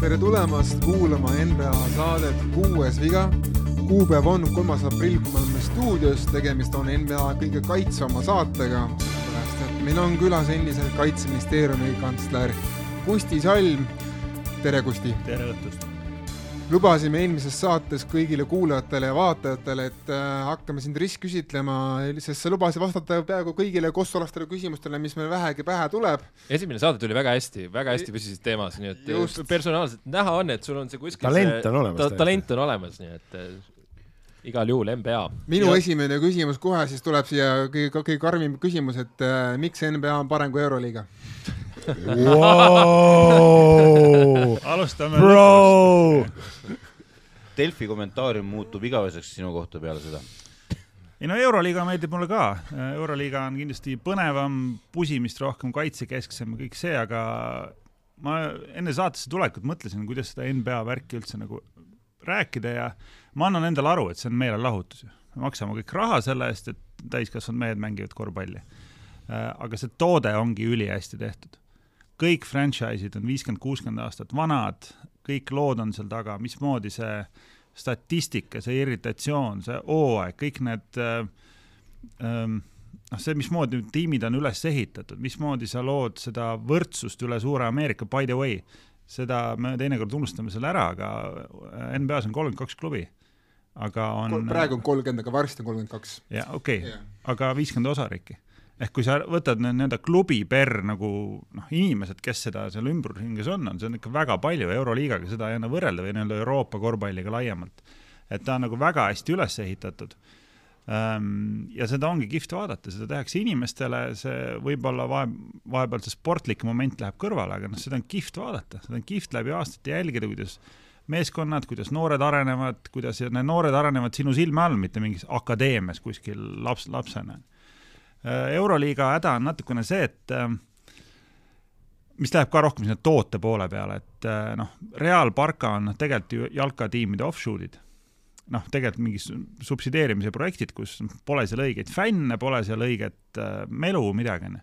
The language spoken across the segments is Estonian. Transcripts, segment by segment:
tere tulemast kuulama NBA saadet Kuues viga. kuupäev on kolmas aprill, kui me oleme stuudios, tegemist on NBA kõige kaitsvama saatega, sellepärast et meil on külas endiselt kaitseministeeriumi kantsler Kusti Salm. tere, Kusti! tere õhtust! Lubasime eelmises saates kõigile kuulajatele ja vaatajatele, et äh, hakkame sind ristküsitlema, sest sa lubasid vastata peaaegu kõigile kossolastele küsimustele, mis meil vähegi pähe tuleb. esimene saade tuli väga hästi, väga hästi püsisid teemas, nii et Just. personaalselt näha on, et sul on see kuskil talent on olemas ta,. talent on olemas, nii et äh, igal juhul NBA. minu ja... esimene küsimus kohe siis tuleb siia kõige, kõige karmim küsimus, et äh, miks NBA on parem kui Euroliiga wow! alustame. Delfi kommentaarium muutub igaveseks sinu kohta peale seda ei no Euroliiga meeldib mulle ka, Euroliiga on kindlasti põnevam, pusimist rohkem, kaitsekesksem, kõik see, aga ma enne saatesse tulekut mõtlesin, kuidas seda NBA värki üldse nagu rääkida ja ma annan endale aru, et see on meelelahutus ju. me maksame kõik raha selle eest, et täiskasvanud mehed mängivad korvpalli. aga see toode ongi ülihästi tehtud kõik franchise'id on viiskümmend, kuuskümmend aastat vanad, kõik lood on seal taga, mismoodi see statistika, see irritatsioon, see hooaeg, kõik need äh, ähm, noh, see, mismoodi tiimid on üles ehitatud, mismoodi sa lood seda võrdsust üle suure Ameerika, by the way, seda me teinekord unustame selle ära, aga NBA-s on kolmkümmend kaks klubi. aga on praegu on kolmkümmend, aga varsti on kolmkümmend kaks. jah, okei okay. yeah., aga viiskümmend osariiki ehk kui sa võtad nii-öelda klubi per nagu noh, inimesed, kes seda seal ümbrusringes on, on, see on ikka väga palju, Euroliigaga seda ei anna võrrelda või nii-öelda Euroopa korvpalliga laiemalt. et ta on nagu väga hästi üles ehitatud ja seda ongi kihvt vaadata, seda tehakse inimestele, see võib-olla vahe, vahepeal see sportlik moment läheb kõrvale, aga noh, seda on kihvt vaadata, seda on kihvt läbi aastate jälgida, kuidas meeskonnad, kuidas noored arenevad, kuidas need noored arenevad sinu silme all, mitte mingis akadeemias kuskil laps, lapsena Äh, euroliiga häda on natukene see, et äh, mis läheb ka rohkem sinna toote poole peale, et noh, Real, Barca on noh, tegelikult ju jalkatiimide offshoot'id. Noh, tegelikult mingid subsideerimise projektid, kus pole seal õigeid fänne, pole seal õiget melu, midagi, onju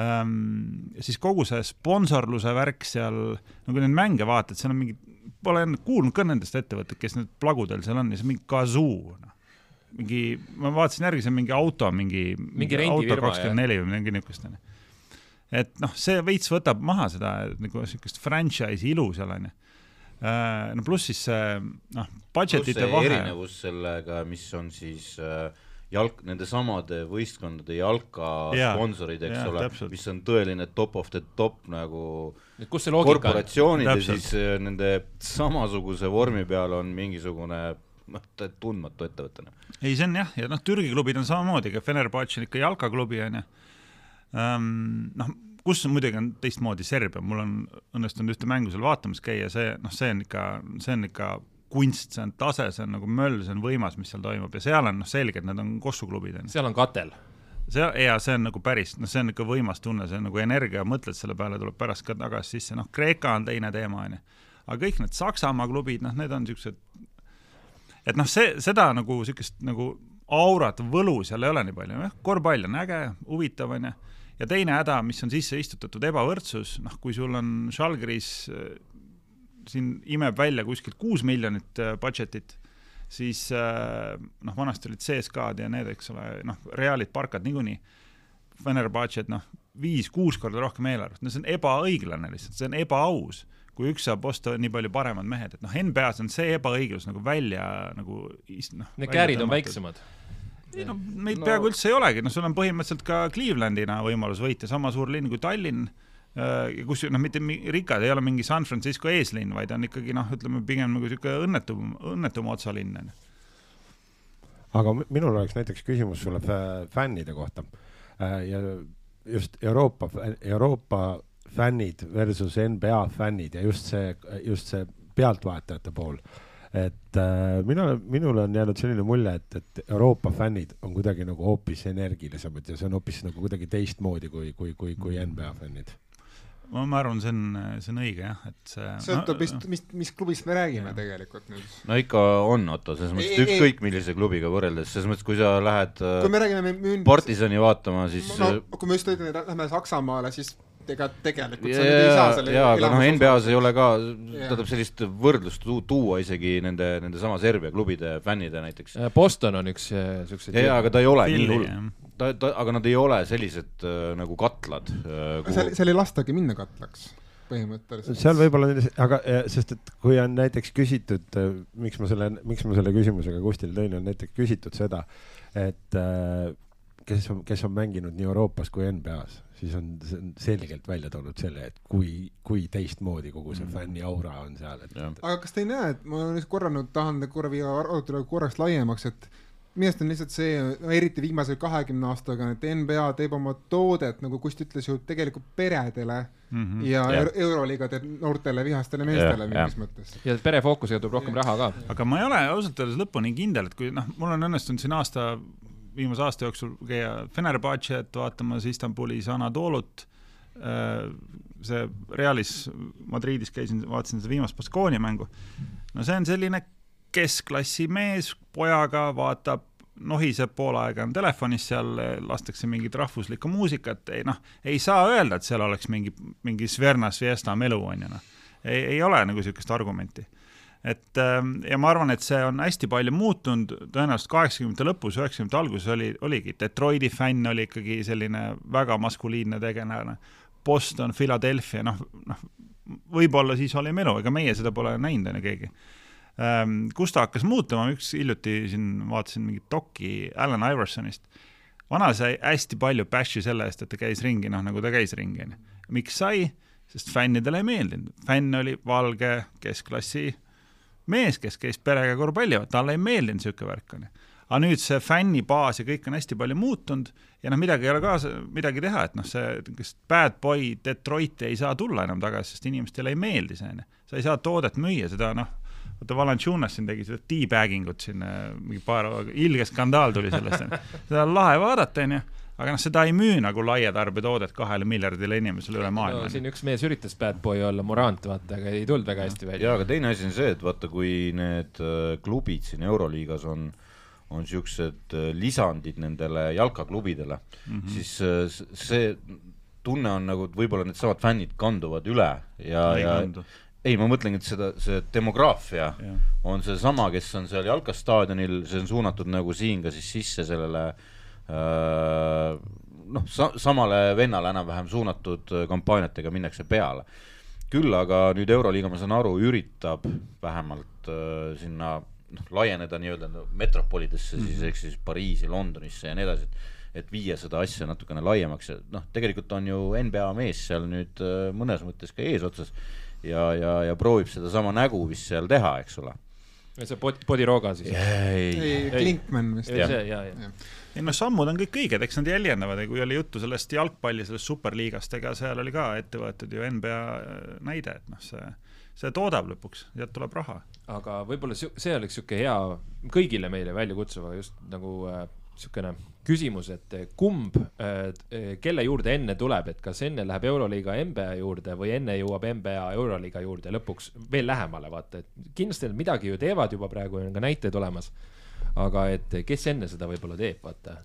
ähm, siis kogu see sponsorluse värk seal, no kui neid mänge vaatad, seal on mingi, pole kuulnud ka nendest ettevõtted, kes need plagudel seal on ja see on mingi kazoo, noh mingi, ma vaatasin järgi, see on mingi auto, mingi, mingi auto kakskümmend neli või midagi niisugust, onju. et noh, see veits võtab maha seda nagu niisugust franchise'i ilu seal, onju. Äh, no pluss siis see noh, budget'ite vahe. erinevus sellega, mis on siis äh, jalk, nende samade võistkondade jalka ja, sponsorid, eks ja, ole, mis on tõeline top of the top nagu korporatsioonid ja siis äh, nende samasuguse vormi peal on mingisugune noh, tundmatu ettevõttena. ei, see on jah, ja noh, Türgi klubid on samamoodi, ega Fenerbahce on ikka jalkaklubi, on ju. Ehm, noh, kus on muidugi on teistmoodi Serbia, mul on õnnestunud ühte mängu seal vaatamas käia, see noh, see on ikka, see on ikka kunst, see on tase, see on nagu möll, see on võimas, mis seal toimub ja seal on noh, selge, et need on kossuklubid. seal on katel see ja see on nagu päris, noh, see on ikka võimas tunne, see on nagu energia, mõtled selle peale, tuleb pärast ka tagasi sisse, noh, Kreeka on teine teema, on ju. aga kõik need Saksamaa klubid, noh, need on niisugused et noh, see, seda nagu niisugust nagu aurat, võlu seal ei ole nii palju, jah, korvpall on äge, huvitav, on ju, ja teine häda, mis on sisse istutatud, ebavõrdsus, noh, kui sul on Žalgiris äh, siin imeb välja kuskilt kuus miljonit äh, budget'it, siis äh, noh, vanasti olid CSKA-d ja need, eks ole, noh, Realid, Barkad niikuinii, Fenerbahce'd, noh, viis-kuus korda rohkem eelarvet, no see on ebaõiglane lihtsalt, see on ebaaus kui üks saab osta nii palju paremad mehed, et noh, NBA-s on see ebaõiglus nagu välja nagu noh. Need käärid on väiksemad. Ei no neid no. peaaegu üldse ei olegi, noh, sul on põhimõtteliselt ka Clevelandina võimalus võita, sama suur linn kui Tallinn äh, kus noh, mitte rikkad ei ole mingi San Francisco eeslinn, vaid on ikkagi noh, ütleme pigem nagu niisugune õnnetum, õnnetum otsalinn on ju. aga minul oleks näiteks küsimus sulle fännide kohta äh, ja just Euroopa, Euroopa fännid versus NBA fännid ja just see, just see pealtvaatajate pool. Et äh, mina, minule on jäänud selline mulje, et, et Euroopa fännid on kuidagi nagu hoopis energilisemad ja see on hoopis nagu kuidagi teistmoodi kui, kui, kui, kui NBA fännid ma, ma arvan, see on, see on õige jah, et see sõltub no, vist, mis, mis klubist me räägime jah. tegelikult nüüd. no ikka on, Otto, selles mõttes, et ükskõik millise klubiga võrreldes, selles mõttes, kui sa lähed kui me räägime müün... Partisani vaatama, siis no kui me just ütleme, lähme Saksamaale, siis ega tegelikult sa nüüd ei saa selle jaa, aga noh, NBA-s ei ole ka, tähendab sellist võrdlust tuua isegi nende, nende sama Serbia klubide fännide näiteks. Boston on üks siukseid jaa, aga ta ei ole nii hull ta, ta, aga nad ei ole sellised äh, nagu katlad äh,. Kuhu... seal, seal ei lastagi minna katlaks põhimõtteliselt. seal võib-olla, aga sest, et kui on näiteks küsitud, äh, miks ma selle, miks ma selle küsimusega Kustile tõin, on näiteks küsitud seda, et äh, kes on, kes on mänginud nii Euroopas kui NBA-s, siis on, on selgelt välja toonud selle, et kui, kui teistmoodi kogu see mm. fänni aura on seal, et. aga kas te ei näe, et ma olen korra nüüd tahan korra viia arutelu korraks laiemaks, et minu arust on lihtsalt see, eriti viimase kahekümne aastaga, et NBA teeb oma toodet, nagu Kust ütles ju, tegelikult peredele mm -hmm. ja yeah. Euroliiga teeb noortele vihastele meestele yeah, mingis yeah. mõttes. ja perefookusega tuleb rohkem yeah. raha ka. aga ma ei ole ausalt öeldes lõpuni kindel, et kui noh, mul on õnnestunud siin aasta, viimase aasta jooksul käia Fenerbahce't vaatamas Istanbulis Anadolut, äh, see Realis Madridis käisin, vaatasin seda viimast Baskonia mängu, no see on selline keskklassi mees pojaga, vaatab, nohiseb pool aega on telefonis seal, lastakse mingit rahvuslikku muusikat, ei noh, ei saa öelda, et seal oleks mingi, mingi Svernas Fiesta melu, on ju noh. ei, ei ole nagu niisugust argumenti. Et ähm, ja ma arvan, et see on hästi palju muutunud, tõenäoliselt kaheksakümnendate lõpus, üheksakümnendate alguses oli, oligi, Detroiti fänn oli ikkagi selline väga maskuliinne tegelane, Boston, Philadelphia, noh, noh, võib-olla siis oli melu, ega meie seda pole näinud, on ju, keegi Ehm, kus ta hakkas muutuma, üks hiljuti siin vaatasin mingit dokki Allan Iversonist. vana sai hästi palju bash'i selle eest, et ta käis ringi, noh nagu ta käis ringi, onju. miks sai? sest fännidele ei meeldinud, fänn oli valge keskklassi mees, kes käis perega korvpalli, talle ei meeldinud niisugune värk, onju. aga nüüd see fännibaas ja kõik on hästi palju muutunud ja noh, midagi ei ole ka midagi teha, et noh, see, kas bad boy Detroiti ei saa tulla enam tagasi, sest inimestele ei meeldi see, onju. sa ei saa toodet müüa, seda noh vaata Valanciunas siin tegi seda teabag ingut siin, äh, mingi paar, ilge skandaal tuli sellest, seda on lahe vaadata, onju aga noh, seda ei müü nagu laia tarbetoodet kahele miljardile inimesele üle maailma no,. siin üks mees üritas bad boy olla, Morant, vaata, aga ei tulnud väga hästi välja. jaa, aga teine asi on see, et vaata, kui need äh, klubid siin Euroliigas on, on siuksed äh, lisandid nendele jalkaklubidele mm, -hmm. siis see tunne on nagu, et võib-olla needsamad fännid kanduvad üle ja, ja, ei, ma mõtlengi, et seda, see demograafia ja. on seesama, kes on seal jalkastaadionil, see on suunatud nagu siin ka siis sisse sellele äh, noh, sa-, samale vennale enam-vähem suunatud kampaaniatega minnakse peale. küll aga nüüd Euroliiga, ma saan aru, üritab vähemalt äh, sinna noh, laieneda nii-öelda metropolidesse mm -hmm. siis, ehk siis Pariisi, Londonisse ja nii edasi, et et viia seda asja natukene laiemaks ja noh, tegelikult on ju NBA mees seal nüüd äh, mõnes mõttes ka eesotsas ja, ja, ja proovib sedasama nägu vist seal teha, eks ole. see Bod-, Bodiroga siis? ei, ei, Klinkmann vist. ei, see, jaa, jaa ei noh, sammud on kõik õiged, eks nad jäljendavad ja kui oli juttu sellest jalgpalli, sellest superliigast, ega seal oli ka ette võetud ju NBA äh, näide, et noh, see, see toodab lõpuks, sealt tuleb raha. aga võib-olla see oleks niisugune hea, kõigile meile välja kutsuva just nagu niisugune äh, küsimus, et kumb, äh, kelle juurde enne tuleb, et kas enne läheb Euroliiga NBA juurde või enne jõuab NBA Euroliiga juurde lõpuks veel lähemale, vaata, et kindlasti nad midagi ju teevad juba praegu, on ka näiteid olemas. Aga et kes enne seda võib-olla teeb, vaata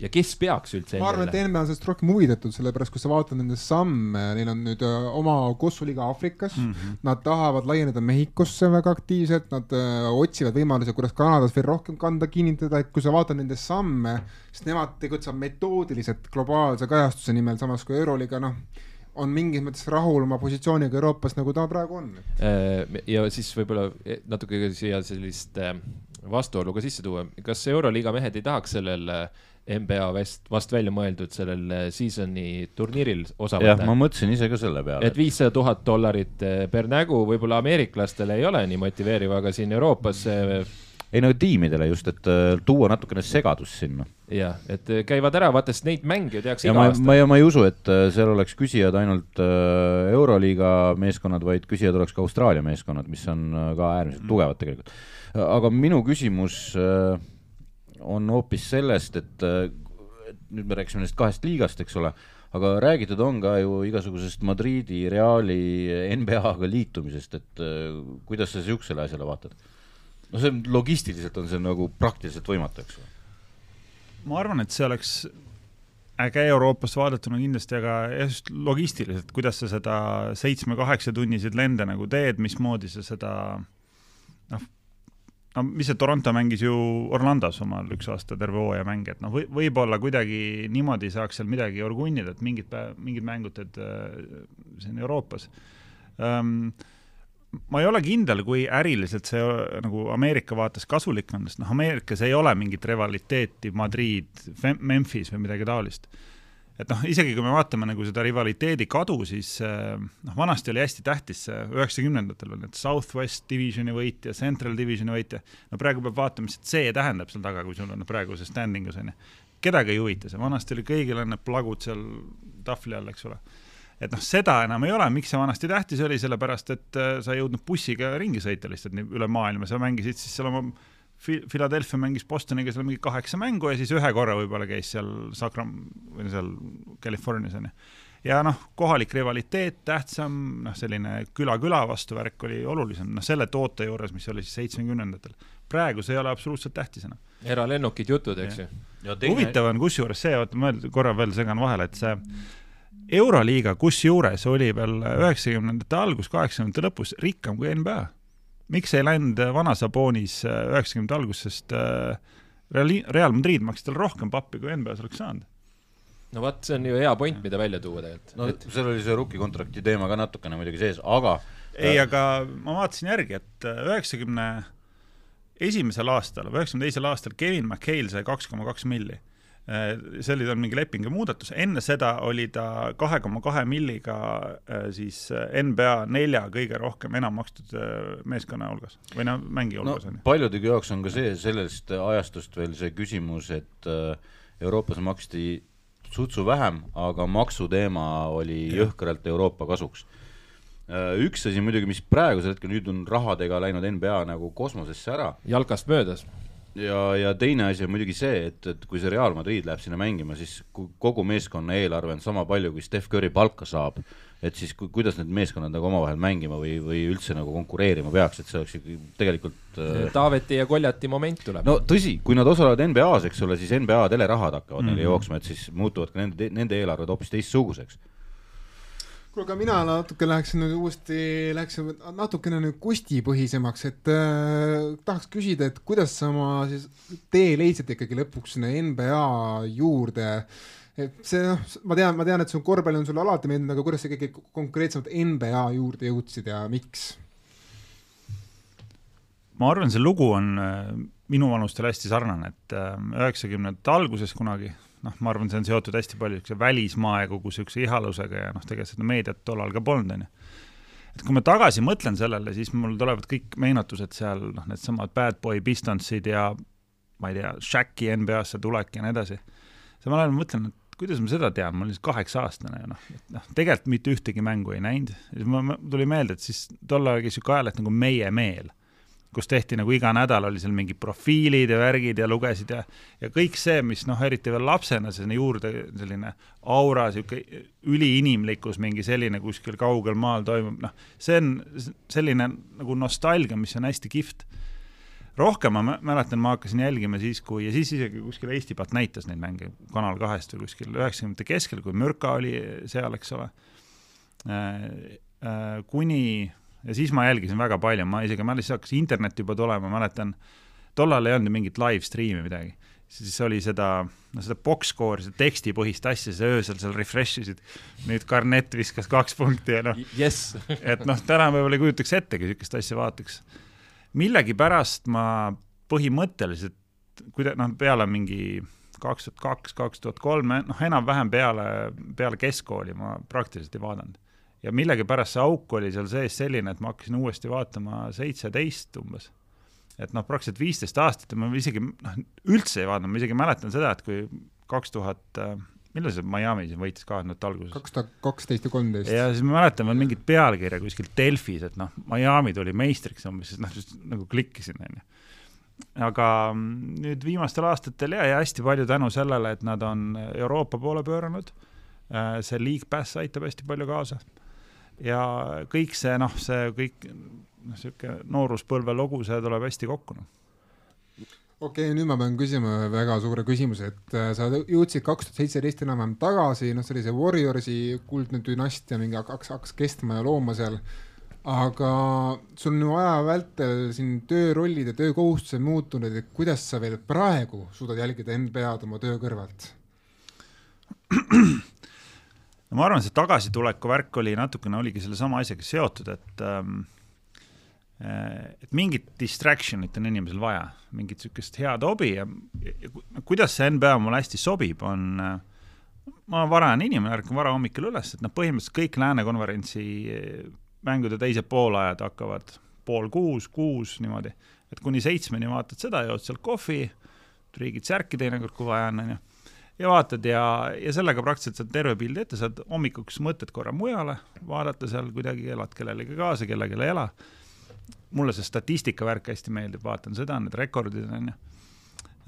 ja kes peaks üldse ma arvan, et NBA on sellest rohkem huvitatud, sellepärast kui sa vaatad nende samme, neil on nüüd äh, oma kossuliga Aafrikas mm, -hmm. nad tahavad laieneda Mehhikosse väga aktiivselt, nad öö, äh, otsivad võimalusi, kuidas Kanadas veel rohkem kanda kinnitada, et kui sa vaatad nende samme, siis nemad tegutsevad metoodiliselt globaalse kajastuse nimel, samas kui Euroliiga noh, on mingis mõttes rahul oma positsiooniga Euroopas, nagu ta praegu on. Äh, ja siis võib-olla natuke siia sellist vastuolu ka sisse tuua, kas Euroliiga mehed ei tahaks sellel äh, NBA vast, vast välja mõeldud sellel äh, season'i turniiril osa võtta. jah, ma mõtlesin ise ka selle peale. et viissada tuhat dollarit äh, per nägu võib-olla ameeriklastele ei ole nii motiveeriv, aga siin Euroopas ei no tiimidele just, et tuua natukene segadust sinna. jah, et käivad ära, vaata, sest neid mänge tehakse iga ma, aasta. ma, ma ei usu, et seal oleks küsijad ainult Euroliiga meeskonnad, vaid küsijad oleks ka Austraalia meeskonnad, mis on ka äärmiselt mm. tugevad tegelikult. Aga minu küsimus uh, on hoopis sellest, et nüüd me rääkisime nendest kahest liigast, eks ole, aga räägitud on ka ju igasugusest Madridi, Reali, NBA-ga liitumisest, et äh, kuidas sa siuksele asjale vaatad? no see on logistiliselt on see nagu praktiliselt võimatu, eks ju. ma arvan, et see oleks äge Euroopast vaadatuna kindlasti, aga just logistiliselt, kuidas sa seda seitsme-kaheksa tunniseid lende nagu teed, mismoodi sa seda noh, no mis see Toronto mängis ju Orlandos omal üks aasta terve hooaja mänge, et noh, või võib-olla kuidagi niimoodi saaks seal midagi orgunnida, et mingid päev, mingid mängud teed äh, siin Euroopas. Um, ma ei ole kindel, kui äriliselt see nagu Ameerika vaates kasulik on, sest noh, Ameerikas ei ole mingit rivaliteeti Madrid, Memphis või midagi taolist et noh, isegi kui me vaatame nagu seda rivaliteedi kadu, siis eh, noh, vanasti oli hästi tähtis see üheksakümnendatel veel need Southwest Divisioni võitja, Central Divisioni võitja, no praegu peab vaatama, mis see C tähendab seal taga, kui sul on praegu see standing us on ju. kedagi ei huvita see, vanasti oli kõigil on need plagud seal tahvli all, eks ole. et noh, seda enam ei ole, miks see vanasti tähtis oli, sellepärast et äh, sa ei jõudnud bussiga ringi sõita lihtsalt üle maailma, sa mängisid siis seal oma Philadelphia mängis Bostoniga seal mingi kaheksa mängu ja siis ühe korra võib-olla käis seal Sacram- või seal Californias onju. ja noh, kohalik rivaliteet tähtsam, noh, selline küla küla vastu värk oli olulisem, noh, selle toote juures, mis oli siis seitsmekümnendatel. praegu see ei ole absoluutselt tähtis enam. eralennukid jutud, eks ju. Teine... huvitav on kusjuures see, oota ma korra veel segan vahele, et see Euroliiga kusjuures oli veel üheksakümnendate algus, kaheksakümnendate lõpus rikkam kui NBA miks ei läinud vana Sabonis äh, üheksakümnendate alguses, sest äh, Real, Real Madrid maksis talle rohkem pappi, kui NBA-s oleks saanud no vot, see on ju hea point, mida välja tuua tegelikult. no et... seal oli see rookie kontrakti teema ka natukene muidugi sees, aga ei, aga ma vaatasin järgi, et äh, üheksakümne esimesel aastal, üheksakümne teisel aastal Kevin McHale sai kaks koma kaks milli see oli tal mingi lepingu muudatus, enne seda oli ta kahe koma kahe milliga äh, siis äh, NBA nelja kõige rohkem enam makstud meeskonna hulgas. Või noh, mängija hulgas no,. paljude jaoks on ka see, sellest ajastust veel see küsimus, et Euroopas maksti sutsu vähem, aga maksuteema oli jõhkralt Euroopa kasuks. Üks asi muidugi, mis praegusel hetkel nüüd on rahadega läinud NBA nagu kosmosesse ära. jalkast möödas ja, ja teine asi on muidugi see, et, et kui see Real Madrid läheb sinna mängima, siis kogu meeskonna eelarve on sama palju, kui Steph Curry palka saab. et siis ku, kuidas need meeskonnad nagu omavahel mängima või, või üldse nagu konkureerima peaks, et see oleks ikkagi tegelikult äh... Taaveti ja Koljati moment tuleb. no tõsi, kui nad osalevad NBA-s, eks ole, siis NBA telerahad hakkavad mm -hmm. neile mhm. jooksma, et siis muutuvad ka nende, nende eelarved hoopis teistsuguseks kuule, aga mina natuke läheksin nüüd uuesti, läheksin natukene nüüd kustipõhisemaks, et äh, tahaks küsida, et kuidas sa oma siis tee leidsid ikkagi lõpuks sinna NBA juurde et see noh, ma tean, ma tean, et see korvpall on sulle alati meeldinud, aga kuidas sa ikkagi konkreetsemalt NBA juurde jõudsid ja miks? ma arvan, see lugu on äh, minu vanustel hästi sarnane, et äh, üheksakümnendate alguses kunagi noh, ma arvan, see on seotud hästi palju niisuguse välismaa ja kogu niisuguse ihalusega ja noh, tegelikult seda meediat tollal ka polnud, on ju. et kui ma tagasi mõtlen sellele, siis mul tulevad kõik meenutused seal, noh, needsamad Bad Boy Pistonsid ja ma ei tea, Shaqi NBA-sse tulek ja nii edasi. samal ajal ma mõtlen, et kuidas ma seda tean, ma olin siis kaheksa-aastane ja noh, noh, tegelikult mitte ühtegi mängu ei näinud. siis ma, tuli meelde, et siis tol ajal käis niisugune ajaleht nagu Meie Meel kus tehti nagu iga nädal oli seal mingid profiilid ja värgid ja lugesid ja, ja kõik see, mis noh, eriti veel lapsena sinna juurde selline aura, niisugune üliinimlikkus, mingi selline kuskil kaugel maal toimub, noh, see on selline nagu nostalgia, mis on hästi kihvt. rohkem ma mäletan, ma hakkasin jälgima siis, kui, ja siis isegi kuskil Eesti pealt näitas neid mänge Kanal kahest või kuskil üheksakümnendate keskel, kui Mürka oli seal, eks ole äh,, äh, kuni ja siis ma jälgisin väga palju, ma isegi, ma lihtsalt hakkas internet juba tulema, mäletan, tollal ei olnud mingit live stream'i midagi. siis oli seda, no seda box-score'i, seda tekstipõhist asja, sa öösel seal refresh isid, nüüd Garnett viskas kaks punkti ja noh yes. et noh, tänapäeval ei kujutaks ettegi niisugust asja vaataks. millegipärast ma põhimõtteliselt, kuida-, noh, peale mingi kaks tuhat kaks, kaks tuhat kolm, noh, enam-vähem peale, peale keskkooli ma praktiliselt ei vaadanud ja millegipärast see auk oli seal sees selline, et ma hakkasin uuesti vaatama seitseteist umbes. et noh, praktiliselt viisteist aastat ja ma isegi noh, üldse ei vaadanud, ma isegi mäletan seda, et kui kaks tuhat äh, millal see Miami siin võitis kahe tuhat alguses? kaks tuhat kaksteist ja kolmteist. ja siis ma mäletan veel mingit pealkirja kuskil Delfis, et noh, Miami tuli meistriks umbes, siis noh, nagu klikkisin, onju. aga nüüd viimastel aastatel ja, ja hästi palju tänu sellele, et nad on Euroopa poole pööranud äh, see League Pass aitab hästi palju kaasa. Ja kõik see, noh, see kõik, noh, niisugune nooruspõlve lugu, see tuleb hästi kokku, noh okei okay,, nüüd ma pean küsima väga suure küsimuse, et äh, sa jõudsid kaks tuhat seitseteist enam-vähem tagasi, noh, sellise Warriorsi kuldne dünastia mingi hakkas, hakkas kestma ja looma seal. aga sul on ju aja vältel siin töörollid ja töökohustused muutunud, et kuidas sa veel praegu suudad jälgida NBA-d oma töö kõrvalt? no ma arvan, see tagasituleku värk oli natukene, oligi sellesama asjaga seotud, et ähm, Äh, et mingit distraction'it on inimesel vaja, mingit niisugust head hobi ja, ja kuidas see NBA mulle hästi sobib, on, äh, ma olen varajane inimene, ärkan vara hommikul üles, et noh, põhimõtteliselt kõik Lääne konverentsi äh, mängude teised poolajad hakkavad pool kuus, kuus niimoodi, et kuni seitsmeni vaatad seda, jood sealt kohvi, triigid särki teinekord, kui vaja on, on ju ja vaatad ja, ja sellega praktiliselt saad terve pildi ette, saad hommikuks mõtted korra mujale, vaadata seal kuidagi, elad kellelegi kaasa, kellelegi ei ela mulle see statistika värk hästi meeldib, vaatan seda, need rekordid on ju.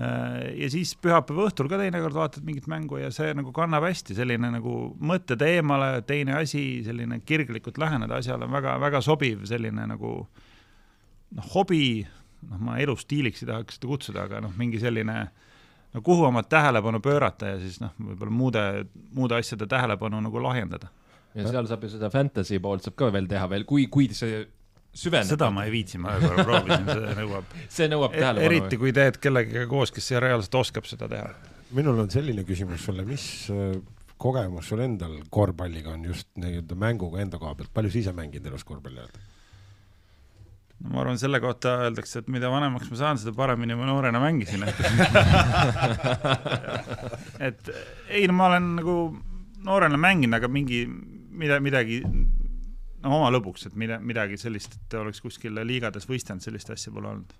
Äh, ja siis pühapäeva õhtul ka teinekord vaatad mingit mängu ja see nagu kannab hästi, selline nagu mõtted eemale, teine asi, selline kirglikult läheneda asjale on väga-väga sobiv selline nagu noh, hobi, noh, ma elustiiliks ei tahaks seda kutsuda, aga noh, mingi selline no kuhu oma tähelepanu pöörata ja siis noh, võib-olla muude, muude asjade tähelepanu nagu lahjendada. ja seal saab ju seda fantasy poolt saab ka veel teha veel, kui, kui see süveneda. seda ma ei viitsi, ma ühe korra proovisin, see nõuab see nõuab tähelepanu. eriti kui teed kellegagi koos, kes reaalselt oskab seda teha. minul on selline küsimus sulle, mis äh, kogemus sul endal korvpalliga on just nii-öelda mänguga enda koha pealt, palju sa ise mänginud elus korvpalli oled? No ma arvan, selle kohta öeldakse, et mida vanemaks ma saan, seda paremini ma noorena mängisin, et et ei no ma olen nagu noorena mänginud, aga mingi, mida, midagi no oma lõbuks, et mida, midagi sellist, et oleks kuskil liigades võistelnud, sellist asja pole olnud.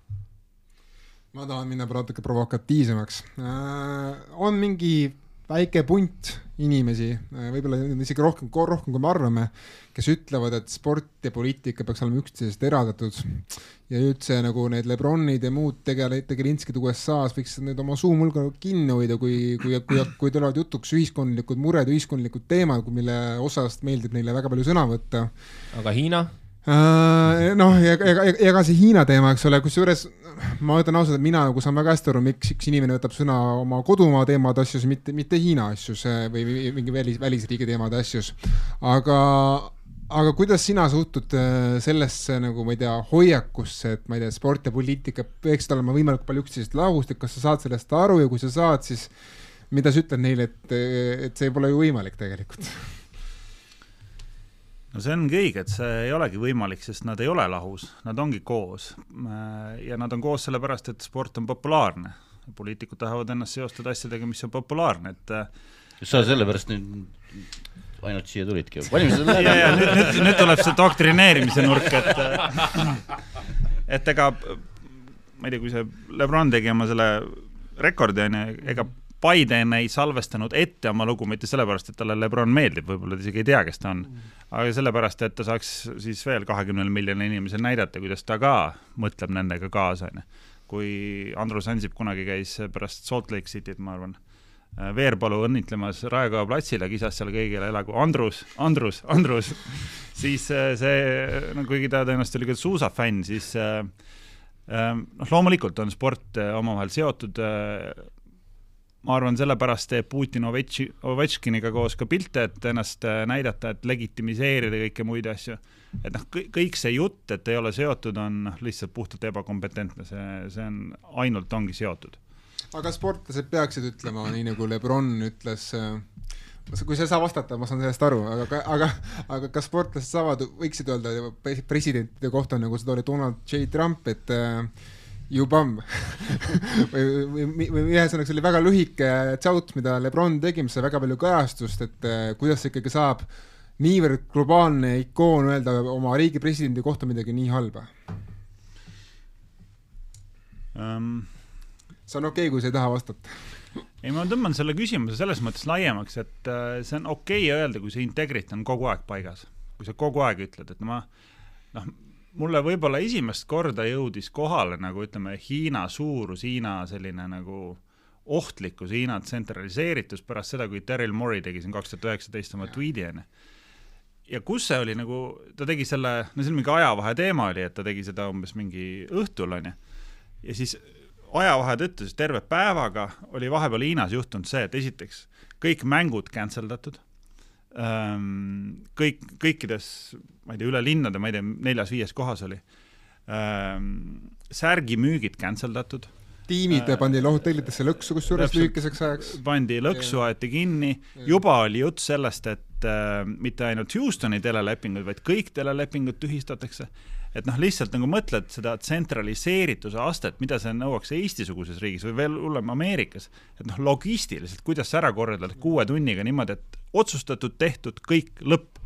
ma tahan minna natuke provokatiivsemaks äh,. on mingi väike punt inimesi, äh, võib-olla isegi rohkem, rohkem kui me arvame, kes ütlevad, et sport ja poliitika peaks olema üksteisest eraldatud ja üldse nagu need Lebronid ja muud tegele-, tegelinskid USA-s võiks nüüd oma suu mulga kinni hoida, kui, kui, kui, kui tulevad jutuks ühiskondlikud mured, ühiskondlikud teemad, mille osast meeldib neile väga palju sõna võtta. aga Hiina? Äh, noh, ega, ega, ega see Hiina teema, eks ole, kusjuures ma ütlen ausalt, et mina nagu saan väga hästi aru, miks üks inimene võtab sõna oma kodumaa teemade asjus, mitte, mitte Hiina asjus või, või mingi välis, välisriigi teemade asjus. aga, aga kuidas sina suhtud äh, sellesse nagu ma ei tea, hoiakusse, et ma ei tea, sport ja poliitika peaksid olema võimalikult palju üksteisest lahus, et kas sa saad sellest aru ja kui sa saad, siis mida sa ütled neile, et, et see pole ju võimalik tegelikult no see ongi õige, et see ei olegi võimalik, sest nad ei ole lahus, nad ongi koos. ja nad on koos sellepärast, et sport on populaarne. poliitikud tahavad ennast seostada asjadega, mis on populaarne, et kas sa sellepärast nüüd ainult siia tulidki? valimised on ja nüüd, nüüd, nüüd tuleb see doktrineerimise nurk, et et ega ma ei tea, kui see Lebron tegi oma selle rekordi, on ju, ega Biden ei salvestanud ette oma lugu mitte sellepärast, et talle Lebron meeldib, võib-olla ta isegi ei tea, kes ta on, aga sellepärast, et ta saaks siis veel kahekümnel miljonil inimesel näidata, kuidas ta ka mõtleb nendega kaasa, onju. kui Andrus Ansip kunagi käis pärast Salt Lake Cityt, ma arvan, Veerpalu õnnitlemas Raekoja platsile, kisas seal kõigile elagu Andrus, Andrus, Andrus, siis äh, see, no kuigi ta tõenäoliselt oli ka suusafänn, siis äh, äh, noh, loomulikult on sport omavahel seotud ma arvan, sellepärast teeb Putin Ovetši, Ovetškiniga koos ka pilte, et ennast äh, näidata, et legitimiseerida kõiki muid asju. et noh, kõik see jutt, et ei ole seotud, on noh, lihtsalt puhtalt ebakompetentne, see, see on, ainult ongi seotud. aga sportlased peaksid ütlema, nii nagu Lebron ütles äh, kui sa ei saa vastata, ma saan sellest aru, aga, aga, aga kas sportlased saavad, võiksid öelda presidentide kohta, nagu seda oli Donald J Trump, et äh, you bum või, või, või ühesõnaga, see oli väga lühike tšaut, mida Lebron tegi, mis sai väga palju kajastust, et äh, kuidas ikkagi saab niivõrd globaalne ikoon öelda oma riigi presidendi kohta midagi nii halba um,? see on okei okay,, kui sa ei taha vastata ei, ma tõmban selle küsimuse selles mõttes laiemaks, et äh, see on okei okay öelda, kui see integrit on kogu aeg paigas. kui sa kogu aeg ütled, et ma noh, mulle võib-olla esimest korda jõudis kohale nagu ütleme, Hiina suurus, Hiina selline nagu ohtlikkus, Hiina tsentraliseeritus pärast seda, kui Daryl Morey tegi siin kaks tuhat üheksateist oma tweet'i onju. ja kus see oli nagu, ta tegi selle, no see oli mingi ajavahe teema oli, et ta tegi seda umbes mingi õhtul onju. ja siis ajavahe tõttu siis terve päevaga oli vahepeal Hiinas juhtunud see, et esiteks kõik mängud cancel datud. Kõik, kõikides, ma ei tea, üle linnade, ma ei tea, neljas-viies kohas oli ähm,. särgimüügid cancel datud tiimid äh, pandi hotellidesse lõksu kusjuures lühikeseks ajaks. pandi lõksu, aeti kinni, juba oli jutt sellest, et äh, mitte ainult Houstoni telelepingud, vaid kõik telelepingud tühistatakse. Et noh, lihtsalt nagu mõtled seda tsentraliseerituse astet, mida see nõuaks Eesti-suguses riigis või veel hullem Ameerikas, et noh, logistiliselt, kuidas sa ära korraldad kuue tunniga niimoodi, et otsustatud, tehtud, kõik, lõpp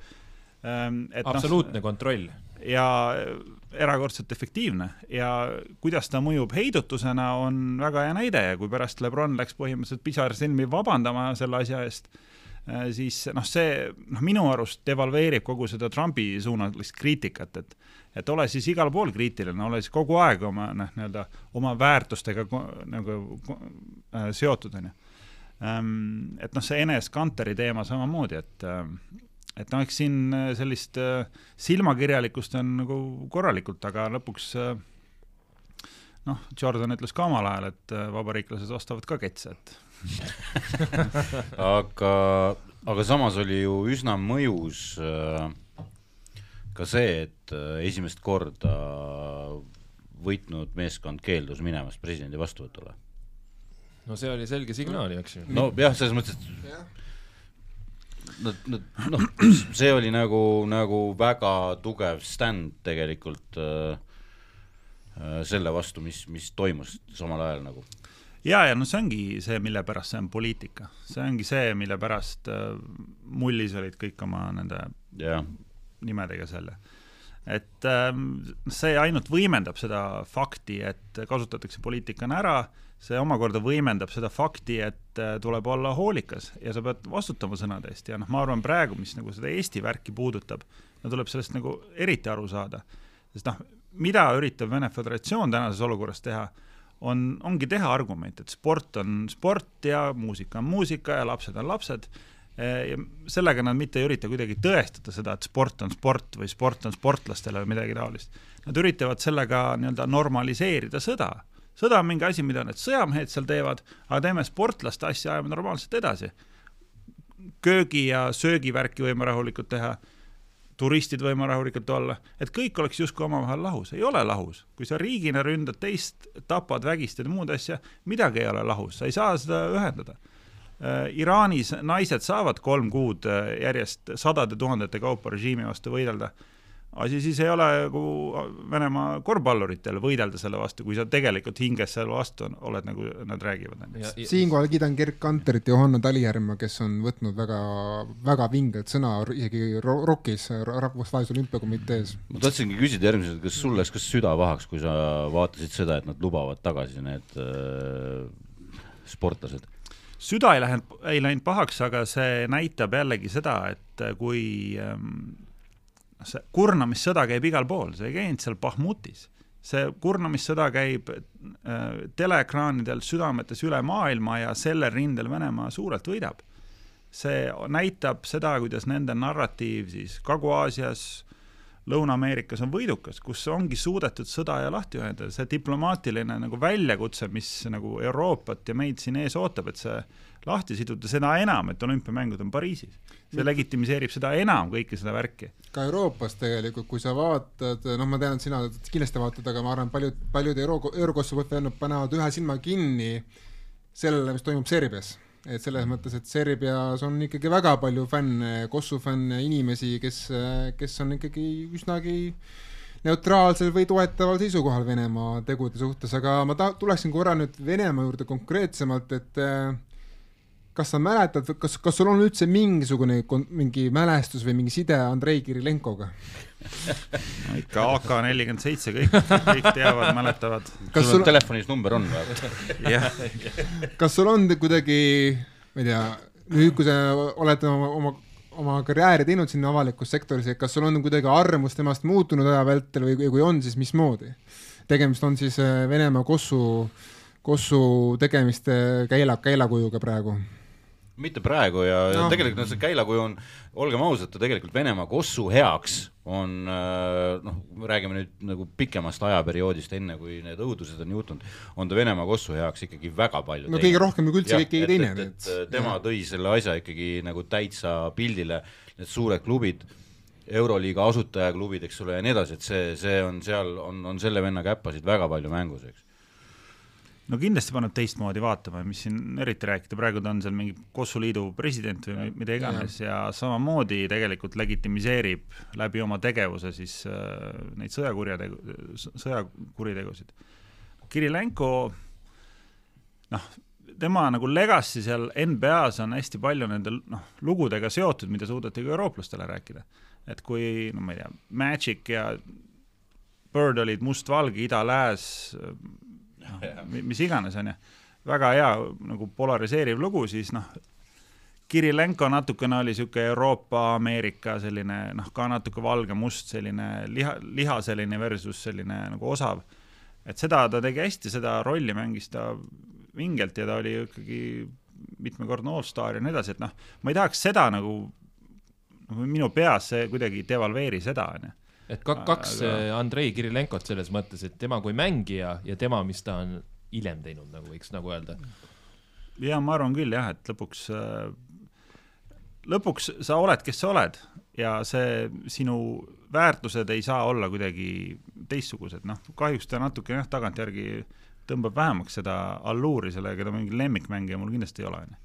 ähm,. No, absoluutne kontroll. ja erakordselt efektiivne ja kuidas ta mõjub heidutusena, on väga hea näide ja kui pärast Lebron läks põhimõtteliselt pisarsilmi vabandama selle asja eest, äh, siis noh, see noh, minu arust devalveerib kogu seda Trumpi suunalist kriitikat, et et ole siis igal pool kriitiline, ole siis kogu aeg oma noh, nii-öelda oma väärtustega nagu äh, seotud, onju. Ähm, et noh, see Enes Kanteri teema samamoodi, et äh, et noh, eks siin äh, sellist äh, silmakirjalikkust on nagu korralikult, aga lõpuks äh, noh, Jordan ütles ka omal ajal, et vabariiklased ostavad ka ketse, et aga, aga samas oli ju üsna mõjus ka see, et esimest korda võitnud meeskond keeldus minemast presidendi vastuvõtule. no see oli selge signaal ju, eks ju. nojah, selles mõttes, et nad, nad noh, see oli nagu, nagu väga tugev stand tegelikult äh, äh, selle vastu, mis, mis toimus samal ajal nagu. ja, ja no see ongi see, mille pärast see on poliitika, see ongi see, mille pärast äh, mullis olid kõik oma nende ja. nimedega selle et äh, see ainult võimendab seda fakti, et kasutatakse poliitikana ära äh, see omakorda võimendab seda fakti, et äh, tuleb olla hoolikas ja sa pead vastutama sõnade eest ja noh, ma arvan praegu, mis nagu seda Eesti värki puudutab, no tuleb sellest nagu eriti aru saada. sest noh, mida üritab Vene Föderatsioon tänases olukorras teha, on, ongi teha argument, et sport on sport ja muusika on muusika ja lapsed on lapsed äh, ja sellega nad mitte ei ürita kuidagi tõestada seda, et sport on sport või sport on sportlastele või midagi taolist. Nad üritavad sellega nii-öelda normaliseerida sõda sõda on mingi asi, mida need sõjamehed seal teevad, aga teeme sportlaste asja, ajame normaalselt edasi. köögi ja söögivärki võime rahulikult teha, turistid võime rahulikult olla, et kõik oleks justkui omavahel lahus, ei ole lahus. kui sa riigina ründad teist, tapad, vägistad muud asja, midagi ei ole lahus, sa ei saa seda ühendada. Äh, Iraanis naised saavad kolm kuud äh, järjest sadade tuhandete kaupa režiimi vastu võidelda asi siis ei ole nagu Venemaa korvpalluritel võidelda selle vastu, kui sa tegelikult hinges selle vastu on, oled, nagu nad räägivad. siinkohal kiidan Gerd Kanterit ja Johanna Talijärve, kes on võtnud väga, väga vinget sõna isegi ROK-is, Rahvusvahelises Olümpiakomitees. ma tahtsingi küsida järgmiselt, kas sul läks ka süda pahaks, kui sa vaatasid seda, et nad lubavad tagasi need äh, sportlased? süda ei läinud, ei läinud pahaks, aga see näitab jällegi seda, et kui ähm, see kurnamissõda käib igal pool, see ei käinud seal Bahmutis. see kurnamissõda käib äh, teleekraanidel südametes üle maailma ja sellel rindel Venemaa suurelt võidab. see näitab seda, kuidas nende narratiiv siis Kagu-Aasias, Lõuna-Ameerikas on võidukas, kus ongi suudetud sõda ja lahti ühendada, see diplomaatiline nagu väljakutse, mis nagu Euroopat ja meid siin ees ootab, et see lahti siduda, seda enam, et olümpiamängud on Pariisis. see legitimiseerib seda enam, kõike seda värki. ka Euroopas tegelikult, kui sa vaatad, noh, ma tean, et sina kindlasti vaatad, aga ma arvan, paljud, paljud euro, Eurokosovo fännid panevad ühe silma kinni sellele, mis toimub Serbias. Et selles mõttes, et Serbias on ikkagi väga palju fänne, Kosovo fänne, inimesi, kes, kes on ikkagi üsnagi neutraalsel või toetaval seisukohal Venemaa tegude suhtes, aga ma ta-, tuleksin korra nüüd Venemaa juurde konkreetsemalt, et äh, kas sa mäletad, kas, kas sul on üldse mingisugune mingi mälestus või mingi side Andrei Kirilenkoga no ikka AK nelikümmend seitse, kõik, kõik teavad, mäletavad. kas sul telefonis number on või? kas sul on kuidagi, ma ei tea, nüüd, kui sa oled oma, oma, oma karjääri teinud sinna avalikus sektoris, et kas sul on kuidagi arvamus temast muutunud aja vältel või kui on, siis mismoodi? tegemist on siis äh, Venemaa Kossu Kossu tegemiste käila, käilakujuga praegu mitte praegu ja no. tegelikult noh, see käilakuju on, olgem ausad, ta tegelikult Venemaa kossu heaks on äh, noh, räägime nüüd nagu pikemast ajaperioodist, enne kui need õudused on juhtunud, on ta Venemaa kossu heaks ikkagi väga palju no kõige rohkem kui üldse keegi teine. et, tema ja. tõi selle asja ikkagi nagu täitsa pildile, need suured klubid, Euroliiga asutajaklubid, eks ole, ja nii edasi, et see, see on seal, on, on selle venna käppasid väga palju mängus, eks no kindlasti paneb teistmoodi vaatama, mis siin eriti rääkida, praegu ta on seal mingi Kossu liidu president või mida iganes ja. ja samamoodi tegelikult legitimiseerib läbi oma tegevuse siis äh, neid sõjakurjategu, sõjakuritegusid. Kirilenko, noh, tema nagu legacy seal NBA-s on hästi palju nende noh, lugudega seotud, mida suudeti ka eurooplastele rääkida. et kui, no ma ei tea, Magic ja Bird olid mustvalge, ida-lääs, noh, mis iganes, on ju, väga hea nagu polariseeriv lugu, siis noh, Kirilenko natukene oli niisugune Euroopa-Ameerika selline noh, ka natuke valge-must selline liha, liha selline versus selline nagu osav. et seda ta tegi hästi, seda rolli mängis ta vingelt ja ta oli ikkagi mitmekordne allstar ja nii edasi, et noh, ma ei tahaks seda nagu, nagu minu peas see kuidagi devalveeri seda, onju et ka, kaks aga... Äh, Andrei Kirilenkot selles mõttes, et tema kui mängija ja tema, mis ta on hiljem teinud, nagu võiks nagu öelda. ja ma arvan küll jah, et lõpuks, äh, lõpuks sa oled, kes sa oled ja see sinu väärtused ei saa olla kuidagi teistsugused, noh, kahjuks ta natuke jah, tagantjärgi tõmbab vähemaks seda alluuri sellega, ta mingi lemmikmängija mul kindlasti ei ole, onju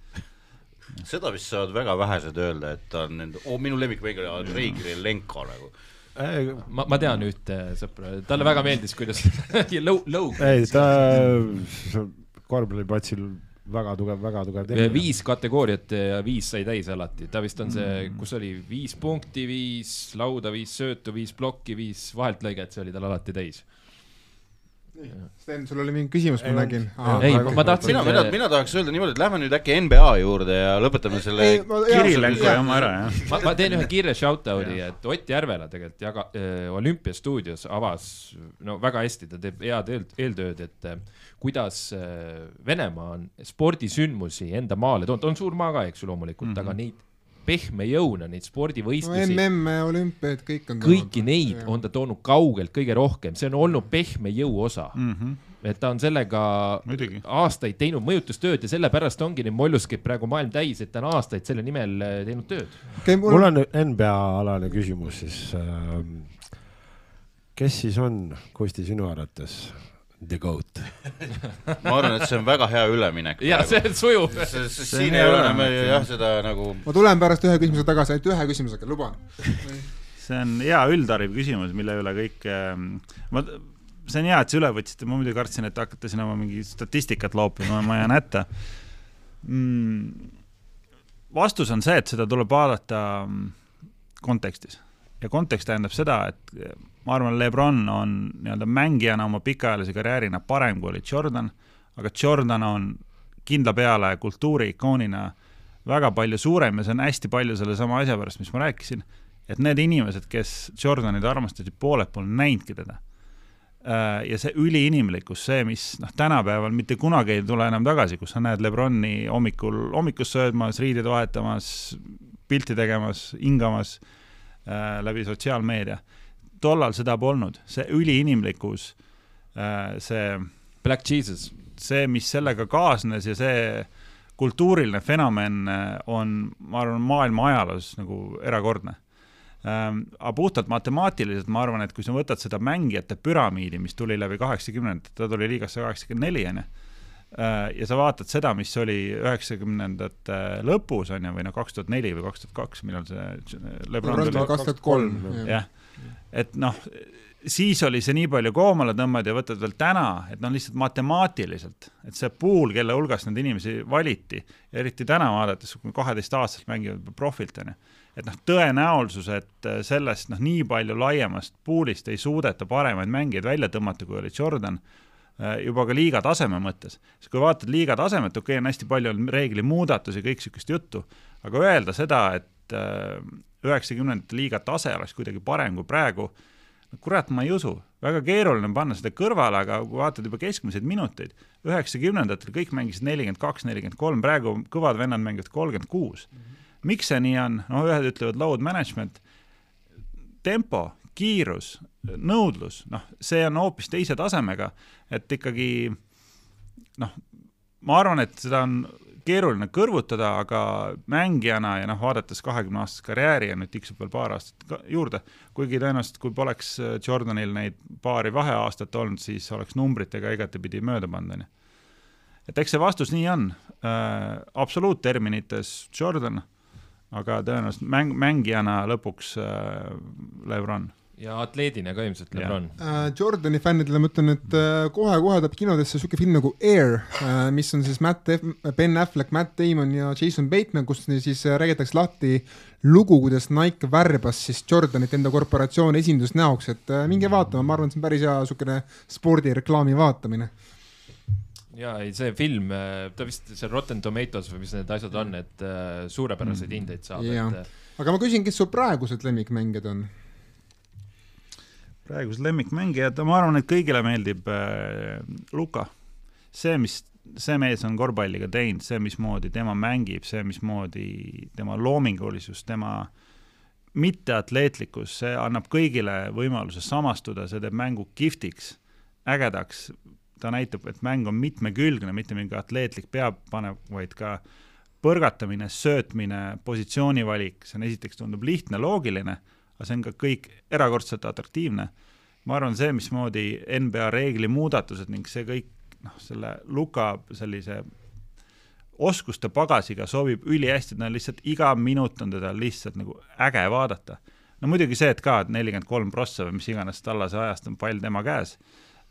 seda vist saavad väga vähesed öelda, et ta on nende oh,, minu lemmikmängija Andrei Kirilenko nagu ma, ma tean ühte sõpra, talle väga meeldis, kuidas lõu-, lõug. ei, ta korvpalliplatsil väga tugev, väga tugev tegelane. viis kategooriat ja viis sai täis alati, ta vist on see, mm. kus oli viis punkti, viis lauda, viis söötu, viis plokki, viis vaheltlõiget, see oli tal alati täis Sten, sul oli mingi küsimus, ma nägin. ei, ma tahtsin. mina, mina, mina tahaks öelda niimoodi, et lähme nüüd äkki NBA juurde ja lõpetame selle. Kirilenko jama ära, jah. ma, ma teen ühe kiire shout-out'i, et Ott Järvela tegelikult jaga- äh,, olümpiastuudios avas no väga hästi, ta teeb head eel, eeltööd, et äh, kuidas äh, Venemaa on spordisündmusi enda maale toonud, on suur maa ka, eks ju, loomulikult mm, -hmm. aga neid pehme jõuna neid spordivõistlusi no,. MM-e, olümpiaid, kõik on. kõiki neid ja. on ta toonud kaugelt kõige rohkem, see on olnud pehme jõu osa mm. -hmm. et ta on sellega Muidugi. aastaid teinud mõjutustööd ja sellepärast ongi neid molluskeid praegu maailm täis, et ta on aastaid selle nimel äh, teinud tööd okay,. Mul... mul on NBA alane küsimus siis äh,. kes siis on, Kusti, sinu arvates The Goat ma arvan, et see on väga hea üleminek. ja see on sujuv. siin ei ole enam jah, seda nagu. ma tulen pärast ühe küsimuse tagasi, ainult ühe küsimusega, luban see on hea üldhariv küsimus, mille üle kõik äh,, ma, see on hea, et sa üle võtsite, ma muidu kartsin, et hakkate siin oma mingi statistikat loopima, ma jään hätta mm,. vastus on see, et seda tuleb vaadata mm, kontekstis ja kontekst tähendab seda, et ma arvan, Lebron on nii-öelda mängijana oma pikaajalise karjäärina parem kui oli Jordan, aga Jordan on kindla peale kultuuriikoonina väga palju suurem ja see on hästi palju sellesama asja pärast, mis ma rääkisin, et need inimesed, kes Jordanit armastasid, pooled pole näinudki teda. Äh, ja see üliinimlikkus, see, mis noh, tänapäeval mitte kunagi ei tule enam tagasi, kus sa näed Lebroni hommikul, hommikus söödmas, riideid vahetamas, pilti tegemas, hingamas äh, läbi sotsiaalmeedia tollal seda polnud, see üliinimlikkus, äh, see Black Jesus, see, mis sellega kaasnes ja see kultuuriline fenomen äh, on, ma arvan, maailma ajaloos nagu erakordne ähm,. aga puhtalt matemaatiliselt ma arvan, et kui sa võtad seda mängijate püramiidi, mis tuli läbi kaheksakümnendate, ta tuli liigasse kaheksakümmend neli, onju, ja sa vaatad seda, mis oli üheksakümnendate lõpus, on ju, või noh, kaks tuhat neli või kaks tuhat kaks, millal see Lebron tuli? kaks tuhat kolm. jah et noh, siis oli see nii palju koomale tõmmata ja võtad veel täna, et noh, lihtsalt matemaatiliselt, et see pool, kelle hulgast neid inimesi valiti, eriti täna vaadates, kui kaheteistaastaselt mängivad profilt, on ju, et noh, tõenäosus, et sellest noh, nii palju laiemast pool'ist ei suudeta paremaid mängijaid välja tõmmata, kui oli Jordan, äh, juba ka liiga taseme mõttes. sest kui vaatad liiga tasemet, okei okay,, on hästi palju on reeglimuudatusi, kõik niisugust juttu, aga öelda seda, et äh, üheksakümnendate liiga tase oleks kuidagi parem kui praegu, kurat, ma ei usu, väga keeruline on panna seda kõrvale, aga kui vaatad juba keskmiseid minuteid, üheksakümnendatel kõik mängisid nelikümmend kaks, nelikümmend kolm, praegu kõvad vennad mängivad kolmkümmend kuus. miks see nii on, no ühed ütlevad load management, tempo, kiirus, nõudlus, noh, see on hoopis teise tasemega, et ikkagi noh, ma arvan, et seda on keeruline kõrvutada, aga mängijana ja noh, vaadates kahekümne aastast karjääri ja nüüd tiksub veel paar aastat juurde, kuigi tõenäoliselt, kui poleks äh, Jordanil neid paari vaheaastat olnud, siis oleks numbritega igatepidi mööda pannud, on ju. et eks see vastus nii on äh,, absoluutterminites Jordan, aga tõenäoliselt mäng, mängijana lõpuks äh, Lebron ja atleedina ka ilmselt Lebron uh,. Jordani fännidele ma ütlen, et kohe-kohe uh, tuleb kinodesse siuke film nagu Air uh,, mis on siis Matt, Ben Affleck, Matt Damon ja Jason Bateman, kus siis räägitakse lahti lugu, kuidas Nike värbas siis Jordanit enda korporatsiooni esindusnäoks, et minge vaatama, ma arvan, et see on päris hea siukene spordireklaami vaatamine ja ei, see film, ta vist see Rotten Tomatoes või mis need asjad on, et suurepäraseid hindeid saab. Et... aga ma küsin, kes sul praegused lemmikmängijad on? Praegused lemmikmängijad, ma arvan, et kõigile meeldib äh, Luka. see, mis, see mees on korvpalliga teinud, see, mismoodi tema mängib, see, mismoodi tema loomingulisus, tema mitteatleetlikkus, see annab kõigile võimaluse samastuda, see teeb mängu kihvtiks, ägedaks, ta näitab, et mäng on mitmekülgne, mitte mingi atleetlik peapanev, vaid ka põrgatamine, söötmine, positsioonivalik, see on esiteks tundub lihtne, loogiline aga see on ka kõik erakordselt atraktiivne. ma arvan, see, mismoodi NBA reegli muudatused ning see kõik, noh, selle Luka sellise oskuste pagasiga sobib ülihästi, ta on lihtsalt iga minut on teda lihtsalt nagu äge vaadata. no muidugi see, et ka, et nelikümmend kolm prossa või mis iganes tallase ajast on pall tema käes,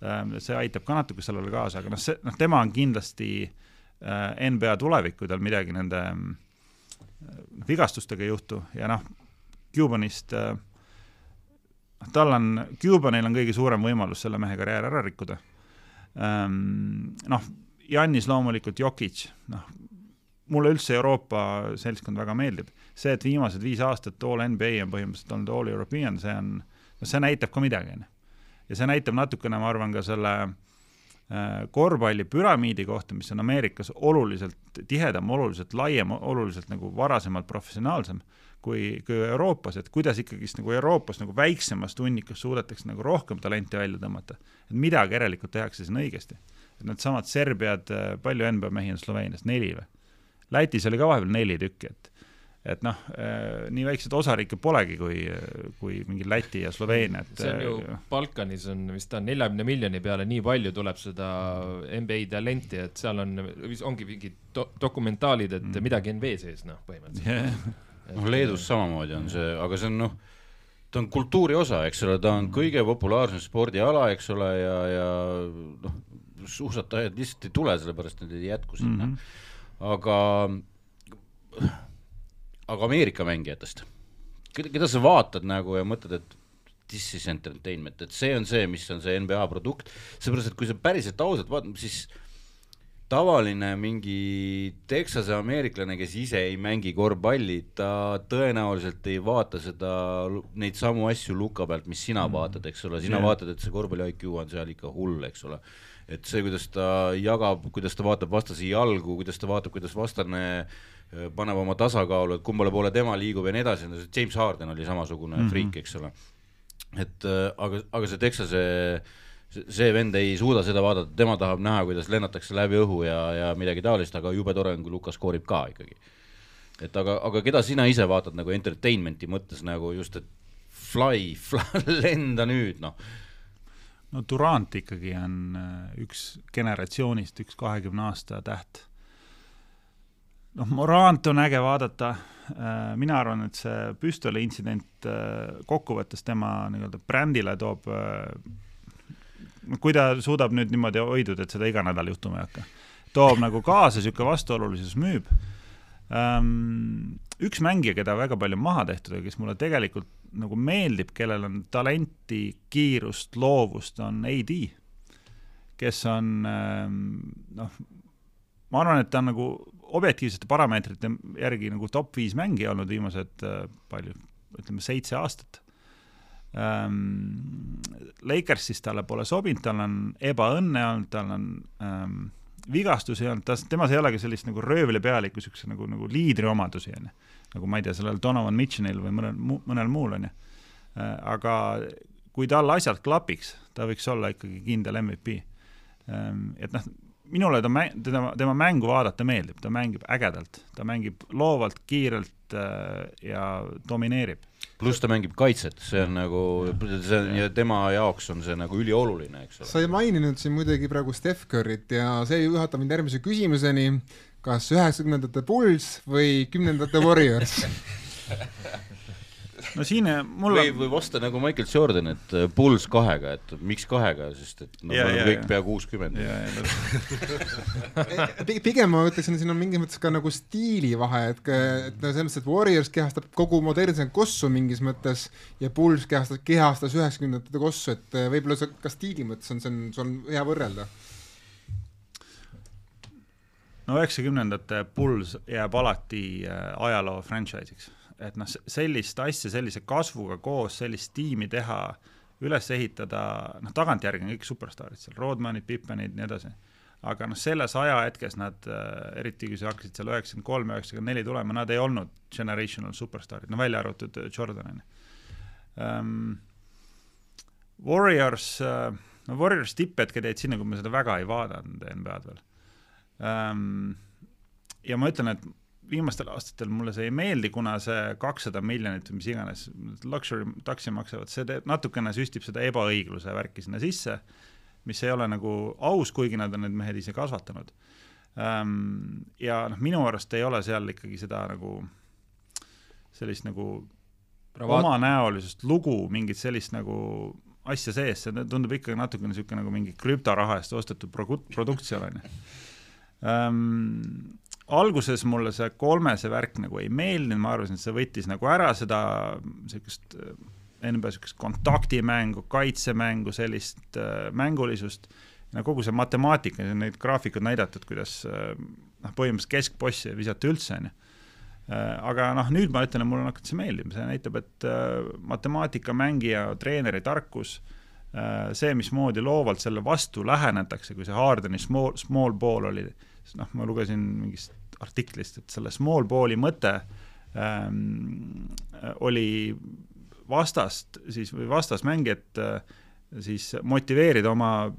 ähm, see aitab ka natuke sellele kaasa, aga noh, see, noh, tema on kindlasti äh, NBA tulevik, kui tal midagi nende äh, vigastustega ei juhtu ja noh, Cubanist, äh, tal on, Cubanil on kõige suurem võimalus selle mehe karjäär ära rikkuda. Ähm, noh, Jannis loomulikult Jokic, noh, mulle üldse Euroopa seltskond väga meeldib. see, et viimased viis aastat All NBA on põhimõtteliselt olnud All European, see on, no see näitab ka midagi, on ju. ja see näitab natukene, ma arvan, ka selle äh, korvpallipüramiidi kohta, mis on Ameerikas oluliselt tihedam, oluliselt laiem, oluliselt nagu varasemalt professionaalsem kui, kui Euroopas, et kuidas ikkagist nagu Euroopas nagu väiksemast hunnikust suudetakse nagu rohkem talenti välja tõmmata. et midagi järelikult tehakse siin õigesti. et needsamad Serbiad, palju NBA mehi on Sloveenias, neli või? Lätis oli ka vahepeal neli tükki, et et noh äh,, nii väikseid osariike polegi kui, kui mingi Läti ja Sloveenia, et see on ju äh,, Balkanis on vist on neljakümne miljoni peale nii palju tuleb seda NBA talenti, et seal on, ongi mingid do dokumentaalid, et mm. midagi on vee sees, noh, põhimõtteliselt yeah noh, Leedus samamoodi on see, aga see on noh, ta on kultuuri osa, eks ole, ta on kõige populaarsem spordiala, eks ole, ja, ja noh, suusatajad lihtsalt ei tule, sellepärast nad ei jätku sinna mm. -hmm. aga, aga Ameerika mängijatest, keda sa vaatad nagu ja mõtled, et this is entertainment, et see on see, mis on see NBA produkt, seepärast et kui sa päriselt ausalt vaatad, siis tavaline mingi Texase ameeriklane, kes ise ei mängi korvpalli, ta tõenäoliselt ei vaata seda, neid samu asju luka pealt, mis sina mm. vaatad, eks ole, sina yeah. vaatad, et see korvpalli IQ on seal ikka hull, eks ole. et see, kuidas ta jagab, kuidas ta vaatab vastase jalgu, kuidas ta vaatab, kuidas vastane äh, paneb oma tasakaalu, et kummale poole tema liigub ja nii edasi, James Harden oli samasugune mm -hmm. friik, eks ole. et äh, aga, aga see Texase äh, see vend ei suuda seda vaadata, tema tahab näha, kuidas lennatakse läbi õhu ja, ja midagi taolist, aga jube tore on, kui Lukas skoorib ka ikkagi. et aga, aga keda sina ise vaatad nagu entertainment'i mõttes nagu just, et fly, fly, lenda nüüd, noh. no Durant ikkagi on äh, üks generatsioonist, üks kahekümne aasta täht. noh, Morant on äge vaadata, äh, mina arvan, et see püstoli intsident äh, kokkuvõttes tema nii-öelda brändile toob kui ta suudab nüüd niimoodi hoiduda, et seda iga nädal juhtuma ei hakka, toob nagu kaasa niisugune vastuolulisus müüb um,. üks mängija, keda väga palju maha tehtud ja kes mulle tegelikult nagu meeldib, kellel on talenti, kiirust, loovust, on AD, kes on um, noh, ma arvan, et ta on nagu objektiivsete parameetrite järgi nagu top viis mängija olnud viimased uh, palju, ütleme seitse aastat ähm,. Lakersis talle pole sobinud, tal on ebaõnne olnud, tal on ähm, vigastusi olnud, tas, temas ei ole ka sellist nagu röövlipealiku niisuguse nagu, nagu liidri omadusi, on ju. nagu ma ei tea, sellel Donovan Mitchellil või mõnel, mõnel muul, on ju. Äh, aga kui tal asjad klapiks, ta võiks olla ikkagi kindel MVP. Ähm, et noh, minule ta teda, tema mängu vaadata meeldib, ta mängib ägedalt, ta mängib loovalt, kiirelt äh, ja domineerib pluss ta mängib kaitset, see on nagu, see on ja tema jaoks on see nagu ülioluline, eks ole. sa ei maininud siin muidugi praegu Steph Curry't ja see juhatab mind järgmise küsimuseni, kas üheksakümnendate Bulls või kümnendate Warriors no siin eh, mul või, või vasta nagu Michael Jordan, et eh, Bulls kahega, et miks kahega, sest et no, me oleme kõik pea kuuskümmend. pigem ma ütleksin, siin on mingis mõttes ka nagu stiilivahe, et, et no selles mõttes, et Warriors kehastab kogu modernse kossu mingis mõttes ja Bulls kehastas, kehastas üheksakümnendate kossu, et eh, võib-olla see ka stiili mõttes on, see on, see on hea võrrelda. No üheksakümnendate Bulls jääb alati ajaloo franchise'iks et noh, sellist asja sellise kasvuga koos, sellist tiimi teha, üles ehitada, noh, tagantjärgi on kõik superstaarid seal, Rodmanid, Pippenid, nii edasi. aga noh, selles ajahetkes nad, äh, eriti kui sa hakkasid seal üheksakümmend kolm, üheksakümmend neli tulema, nad ei olnud generational superstaarid, no välja arvatud äh, Jordan, on ju. Ähm, Warriors, äh, no Warriors tipphetked jäid sinna, kui ma seda väga ei vaadanud NBA-d veel um,. ja ma ütlen, et viimastel aastatel mulle see ei meeldi, kuna see kakssada miljonit või mis iganes luxury taksi maksavad, see teeb, natukene süstib seda ebaõigluse värki sinna sisse, mis ei ole nagu aus, kuigi nad on need mehed ise kasvatanud. Ehm, ja noh, minu arust ei ole seal ikkagi seda nagu sellist nagu Pravaat. omanäolisust lugu, mingit sellist nagu asja sees, see tundub ikkagi natukene niisugune nagu mingi krüptoraha eest ostetud produkt seal, on ju ehm, alguses mulle see kolmese värk nagu ei meeldinud, ma arvasin, et see võttis nagu ära seda niisugust NBA niisugust kontaktimängu, kaitsemängu, sellist äh, mängulisust, no kogu see matemaatika, neid graafikuid näidatud, kuidas äh, noh, põhimõtteliselt keskbossi ei visata üldse, on ju. Äh, aga noh, nüüd ma ütlen, et mulle on hakanud see meeldima, see näitab, et äh, matemaatikamängija, treeneri tarkus äh,, see, mismoodi loovalt selle vastu lähenetakse, kui see Hardeni small, small ball oli, noh, ma lugesin mingist artiklist, et selle small ball'i mõte ähm, oli vastast siis või vastasmängijat äh, siis motiveerida oma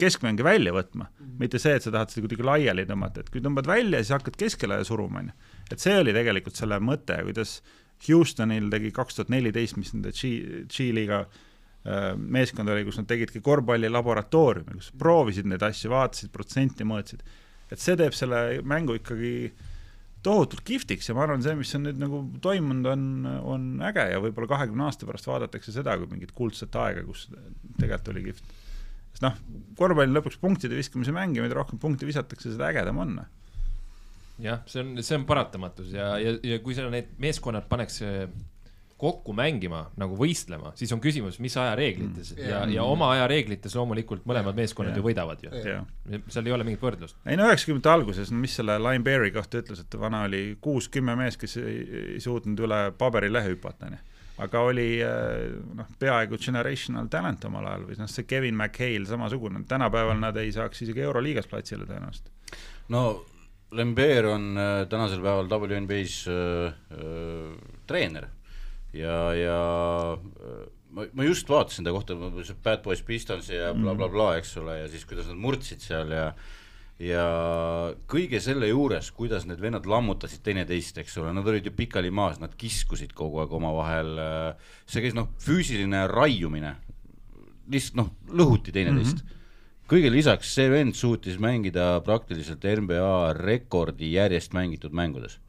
keskmänge välja võtma mm, -hmm. mitte see, et sa tahad seda kuidagi laiali tõmmata, et kui tõmbad välja, siis hakkad keskele suruma, on ju. et see oli tegelikult selle mõte, kuidas Houstonil tegi kaks tuhat neliteist, mis nende G-liiga äh, meeskond oli, kus nad tegidki korvpalli laboratooriumi, kus proovisid neid asju, vaatasid protsenti, mõõtsid et see teeb selle mängu ikkagi tohutult kihvtiks ja ma arvan, see, mis on nüüd nagu toimunud, on, on äge ja võib-olla kahekümne aasta pärast vaadatakse seda kui mingit kuldset aega, kus tegelikult oli kihvt. sest noh, korvpall lõpuks punktide viskamise mäng ja mida rohkem punkte visatakse, seda ägedam on. jah, see on, see on paratamatus ja, ja, ja kui sa need meeskonnad paneks kokku mängima, nagu võistlema, siis on küsimus, mis ajareeglites. Mm. ja, ja oma ajareeglites loomulikult mõlemad meeskonnad yeah. ju võidavad ju. Yeah.. seal ei ole mingit võrdlust. ei no üheksakümnendate alguses, mis selle Lime Bear'i kohta ütles, et vana oli kuus-kümme meest, kes ei, ei suutnud üle paberilehe hüpata, onju aga oli äh, noh, peaaegu generational talent omal ajal või noh, see Kevin McHale samasugune, tänapäeval nad ei saaks isegi Euroliigas platsile tõenäoliselt. no Lembeer on äh, tänasel päeval WNBA-s äh, äh, treener ja, ja äh, ma, ma just vaatasin ta kohta, Bad Boys Pistons ja blablabla bla, bla, eks ole, ja siis kuidas nad murdsid seal ja ja kõige selle juures, kuidas need vennad lammutasid teineteist, eks ole, nad olid ju pikali maas, nad kiskusid kogu aeg omavahel, äh, see käis noh, füüsiline raiumine, lihtsalt noh, lõhuti teineteist. Mm. -hmm kõige lisaks see vend suutis mängida praktiliselt NBA rekordi järjest mängitud mängudes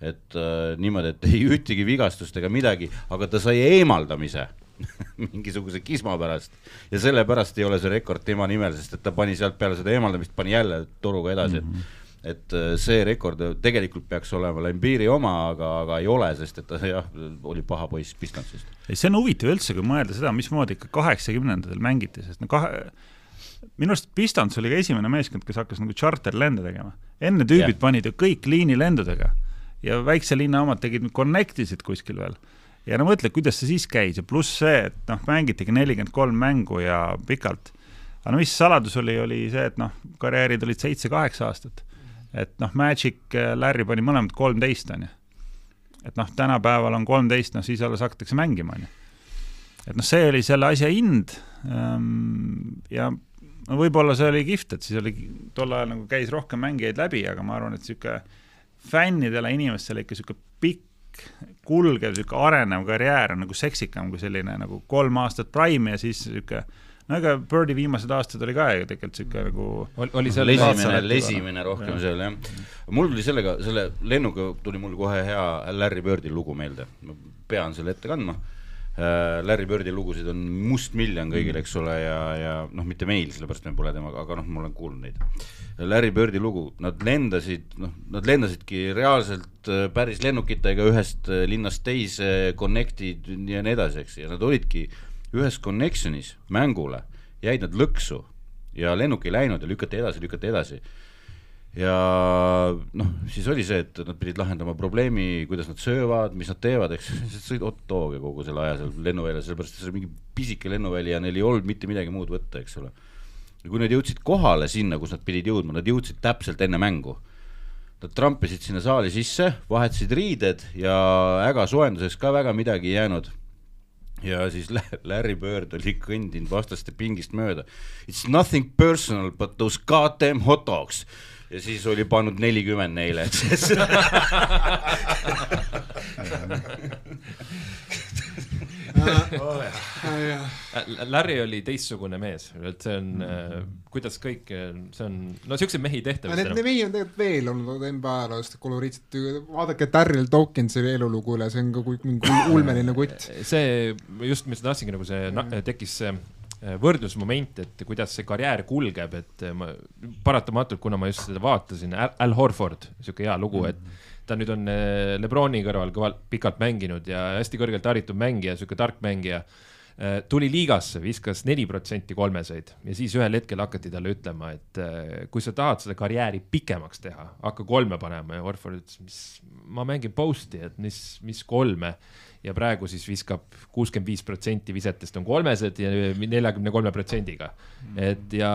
et äh, niimoodi, et ei ühtegi vigastust ega midagi, aga ta sai eemaldamise mingisuguse kisma pärast ja sellepärast ei ole see rekord tema nimel, sest et ta pani sealt peale seda eemaldamist, pani jälle toruga edasi mm, -hmm. et et äh, see rekord tegelikult peaks olema Lembiiri oma, aga, aga ei ole, sest et ta jah, oli paha poiss Pistonsist. ei, see on huvitav üldse, kui mõelda seda, mismoodi ikka kaheksakümnendatel mängiti, sest no kahe, minu arust Pistons oli ka esimene meeskond, kes hakkas nagu charterlende tegema. enne tüübid yeah. panid ju kõik liinilendudega ja väikse linna omad tegid connect isid kuskil veel. ja no mõtle, kuidas see siis käis ja pluss see, et noh, mängitigi nelikümmend kolm mängu ja pikalt. aga no mis saladus oli, oli see, et noh, karjäärid olid seitse-kaheksa aastat. et noh, Magic, äh, Larry pani mõlemad kolmteist, on ju. et noh, tänapäeval on kolmteist, noh siis alles hakatakse mängima, on ju. et noh, see oli selle asja hind ähm, ja no võib-olla see oli kihvt, et siis oli tol ajal nagu käis rohkem mängijaid läbi, aga ma arvan, et niisugune fännidele inimestele ikka niisugune pikk kulgev, niisugune arenev karjäär on nagu seksikam kui selline nagu kolm aastat Prime'i ja siis niisugune no ega Birdi viimased aastad oli ka ju tegelikult siuke nagu Ol, oli seal lesimine, lesimine rohkem ja. seal jah. mul tuli sellega, selle lennuga tuli mul kohe hea Larry Birdi lugu meelde, ma pean selle ette kandma Larry Birdi lugusid on mustmiljon kõigil, eks ole, ja, ja noh, mitte meil, sellepärast me pole temaga, aga noh, ma olen kuulnud neid. Larry Birdi lugu, nad lendasid, noh, nad lendasidki reaalselt äh, päris lennukitega ühest äh, linnast teise, connect'id ja nii edasi, eks, ja nad olidki ühes connection'is mängule, jäid nad lõksu ja lennuk ei läinud ja lükati edasi, lükati edasi ja noh, siis oli see, et nad pidid lahendama probleemi, kuidas nad söövad, mis nad teevad, eks, sõid Ottoga kogu selle aja seal lennuväljas, sellepärast et see oli mingi pisike lennuväli ja neil ei olnud mitte midagi muud võtta, eks ole. ja kui nad jõudsid kohale sinna, kus nad pidid jõudma, nad jõudsid täpselt enne mängu. Nad trampisid sinna saali sisse, vahetasid riided ja äga soojenduseks ka väga midagi ei jäänud ja siis Larry Bird oli kõndinud vastaste pingist mööda. It's nothing personal but those goddamn hot dogs ja siis oli pannud nelikümmend neile, siis Larry oli teistsugune mees, et see on äh,, kuidas kõik, see on, no siukseid mehi tehtakse. Neid no. mehi on tegelikult veel olnud NBA ajaloost koloriitset, vaadake Darryl Dawkinsi elulugu üle, see on ka mingi ulmeline kutt. see just, mis ma tahtsingi nagu see tekkis see Äh, võrdlusmoment, et kuidas see karjäär kulgeb, et äh, ma paratamatult, kuna ma just seda vaatasin, Al Horford, sihuke hea lugu, et ta nüüd on äh, Lebroni kõrval kõvalt pikalt mänginud ja hästi kõrgelt haritud mängija, sihuke tark mängija tuli liigasse, viskas neli protsenti kolmeseid ja siis ühel hetkel hakati talle ütlema, et kui sa tahad seda karjääri pikemaks teha, hakka kolme panema ja Horford ütles, mis, ma mängin post'i, et mis, mis kolme ja praegu siis viskab kuuskümmend viis protsenti visetest on kolmesed ja neljakümne kolme protsendiga. et ja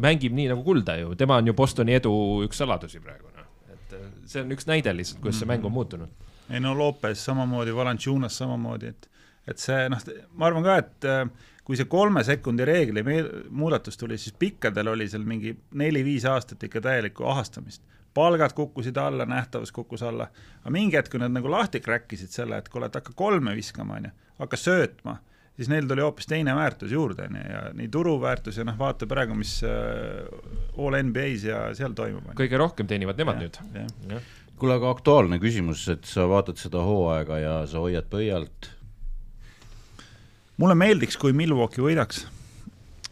mängib nii nagu kulda ju, tema on ju Bostoni edu üks saladusi praegu noh, et äh, see on üks näide lihtsalt, kuidas see mäng on muutunud. ei no Lopez samamoodi, Valanciunas samamoodi, et, et see noh, ma arvan ka, et äh, kui see kolme sekundi reegli muudatus tuli, siis pikkadel oli seal mingi neli-viis aastat ikka täielikku ahastamist palgad kukkusid alla, nähtavus kukkus alla, aga mingi hetk, kui nad nagu lahti kräkkisid selle, et kuule, et hakka kolme viskama, on ju, hakka söötma, siis neil tuli hoopis teine väärtus juurde, on ju, ja nii turuväärtus ja noh, vaata praegu, mis äh, all NBA-s ja seal toimub. kõige rohkem teenivad nemad ja, nüüd. kuule, aga aktuaalne küsimus, et sa vaatad seda hooaega ja sa hoiad pöialt. mulle meeldiks, kui Milwaukee võidaks.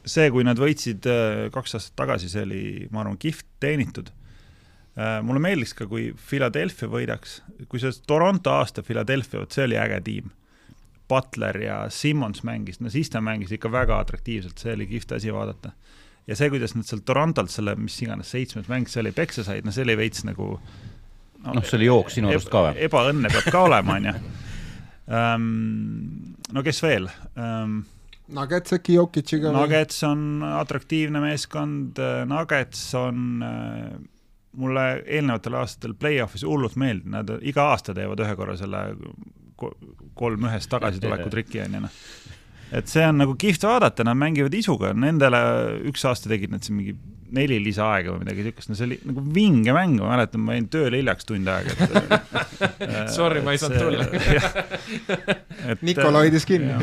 see, kui nad võitsid äh, kaks aastat tagasi, see oli, ma arvan, kihvt teenitud mulle meeldiks ka, kui Philadelphia võidaks, kui see Toronto aasta Philadelphia, vot see oli äge tiim. Butler ja Simmons mängis, no siis ta mängis ikka väga atraktiivselt, see oli kihvt asi vaadata. ja see, kuidas nad seal Torontolt selle, mis iganes, seitsmes mäng, see oli peksa said, no see oli veits nagu noh no, see oli jooks sinu arust ka või? ebaõnne peab ka olema, on ju. Ähm, no kes veel um,? Nuggets äkki Jokic'iga? Nuggets on atraktiivne meeskond, Nuggets on äh, mulle eelnevatel aastatel play-off'is hullult meeldinud, nad iga aasta teevad ühe korra selle kolm ühest tagasituleku triki onju noh. et see on nagu kihvt vaadata, nad mängivad isuga, nendele üks aasta tegid nad siin mingi neli lisaaega või midagi siukest, no see oli nagu vinge mäng, ma mäletan, ma jäin tööle hiljaks tund aega, et Sorry, ma ei saanud tulla Nikola hoidis kinni.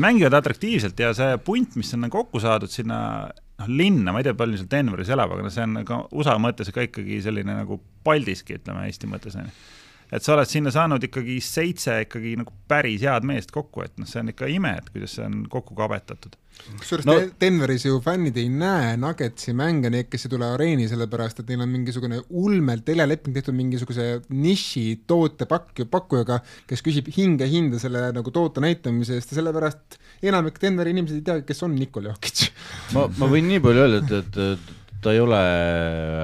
mängivad atraktiivselt ja see punt, mis on kokku saadud sinna noh, linna, ma ei tea, palju seal Denveris elab, aga no see on ka USA mõttes ka ikkagi selline nagu Paldiski, ütleme Eesti mõttes on ju. et sa oled sinna saanud ikkagi seitse ikkagi nagu päris head meest kokku, et noh, see on ikka ime, et kuidas see on kokku kabetatud kusjuures no, Denveris ju fännid ei näe Nuggetsi mänge, need, kes ei tule areeni, sellepärast et neil on mingisugune ulmelt teleleping tehtud mingisuguse niši tootepakk-, pakkujaga, kes küsib hinge hinda selle nagu toote näitamise eest ja sellepärast enamik Denveri inimesed ei tea, kes on Nikol Jokic. ma, ma võin nii palju öelda, et, et ta ei ole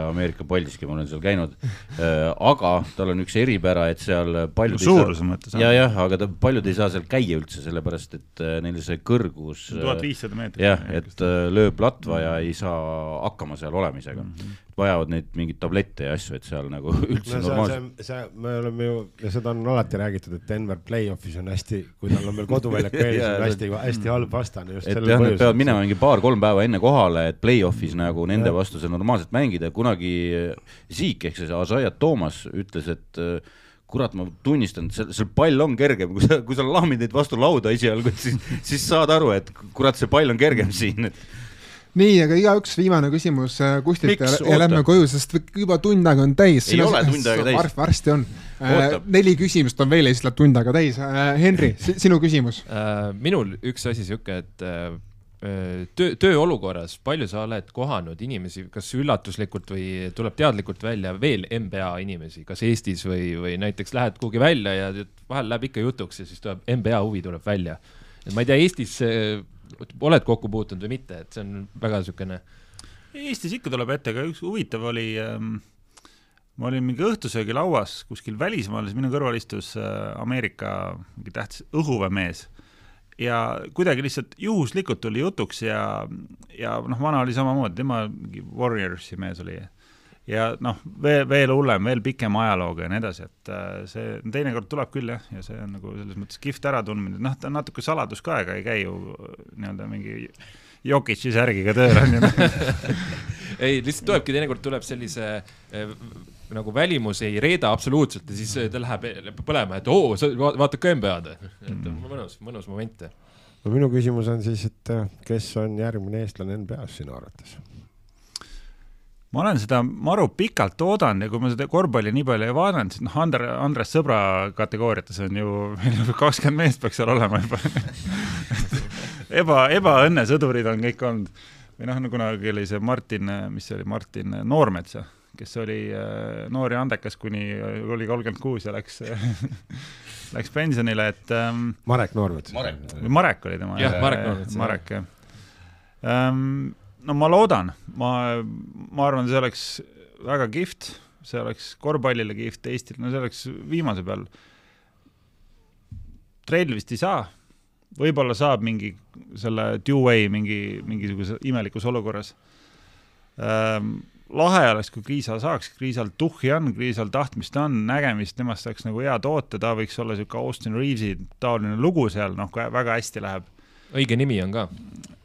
Ameerika paldiski, ma olen seal käinud äh,. aga tal on üks eripära, et seal paljud suuruse mõttes. ja, jah, aga ta, paljud ei saa seal käia üldse, sellepärast et äh, neil see kõrgus. tuhat viissada meetrit. jah, et äh, lööb latva ja ei saa hakkama seal olemisega mm. -hmm vajavad neid mingeid tablette ja asju, et seal nagu üldse no, normaalselt. see, me oleme ju, ja seda on alati räägitud, et Denver play-off'is on hästi, kui tal on veel koduväljaku ees on hästi, hästi halb vastane just sellel põhjusel. peavad minema mingi paar-kolm päeva enne kohale, et play-off'is nagu nende ja. Vastu see normaalselt mängida, kunagi Siik ehk siis Ažajat Toomas ütles, et kurat, ma tunnistan, see, see pall on kergem, kui sa, kui sa lahmid neid vastu lauda esialgu, siis, siis saad aru, et kurat, see pall on kergem siin, et nii, aga igaüks viimane küsimus äh, Kustilt ja, ja lähme koju, sest juba tund aega on täis. ei ole tund aega täis Varf,. varsti on. Neli küsimust on veel ja siis läheb tund aega täis. Henri, sinu küsimus. minul üks asi sihuke, et töö, tööolukorras, palju sa oled kohanud inimesi, kas üllatuslikult või tuleb teadlikult välja veel MBA inimesi, kas Eestis või, või näiteks lähed kuhugi välja ja vahel läheb ikka jutuks ja siis tuleb MBA huvi tuleb välja. ma ei tea, Eestis oled kokku puutunud või mitte, et see on väga niisugune. Eestis ikka tuleb ette, aga üks huvitav oli ähm,, ma olin mingi õhtusöögilauas kuskil välismaal, siis minu kõrval istus äh, Ameerika mingi tähtis õhuväemees ja kuidagi lihtsalt juhuslikult tuli jutuks ja, ja noh, vana oli samamoodi, tema mingi Warriorsi mees oli. Ja noh, veel, veel hullem, veel pikema ajalooga ja nii edasi, et äh, see teinekord tuleb küll jah, ja see on nagu selles mõttes kihvt äratundmine, noh, ta on natuke saladus ka, ega ei käi ju nii-öelda mingi Jokitši särgiga tööl on ju. Ei, lihtsalt tulebki, teinekord tuleb sellise eh, nagu välimus ei reeda absoluutselt ja siis ta läheb põlema, et oo, sa vaatad ka NBA-d, et mm. mõnus, mõnus moment. no minu küsimus on siis, et kes on järgmine eestlane NBA-s sinu arvates? ma olen seda maru pikalt oodanud ja kui ma seda korvpalli nii palju ei vaadanud, siis noh, Andre, Andres Sõbra kategooriates on ju, kakskümmend meest peaks seal olema juba eba, ebaõnnesõdurid on kõik olnud. või noh, no kunagi oli see Martin, mis see oli, Martin Noormets, kes oli äh, noor ja andekas, kuni oli kolmkümmend kuus ja läks läks pensionile, et ähm, Marek Noormets. Marek. Marek oli tema. jah, Marek Noormets. Marek, jah ähm, no ma loodan, ma, ma arvan, see oleks väga kihvt, see oleks korvpallile kihvt, Eestile, no see oleks viimase peal. Trail vist ei saa, võib-olla saab mingi selle two-way mingi, mingisuguse imelikus olukorras ähm, lahe oleks, kui Kriisa saaks, Kriisal tuhhi on, Kriisal tahtmist on, nägemist, temast saaks nagu hea toota, ta võiks olla niisugune Austin Reavesi taoline lugu seal, noh, väga hästi läheb. õige nimi on ka.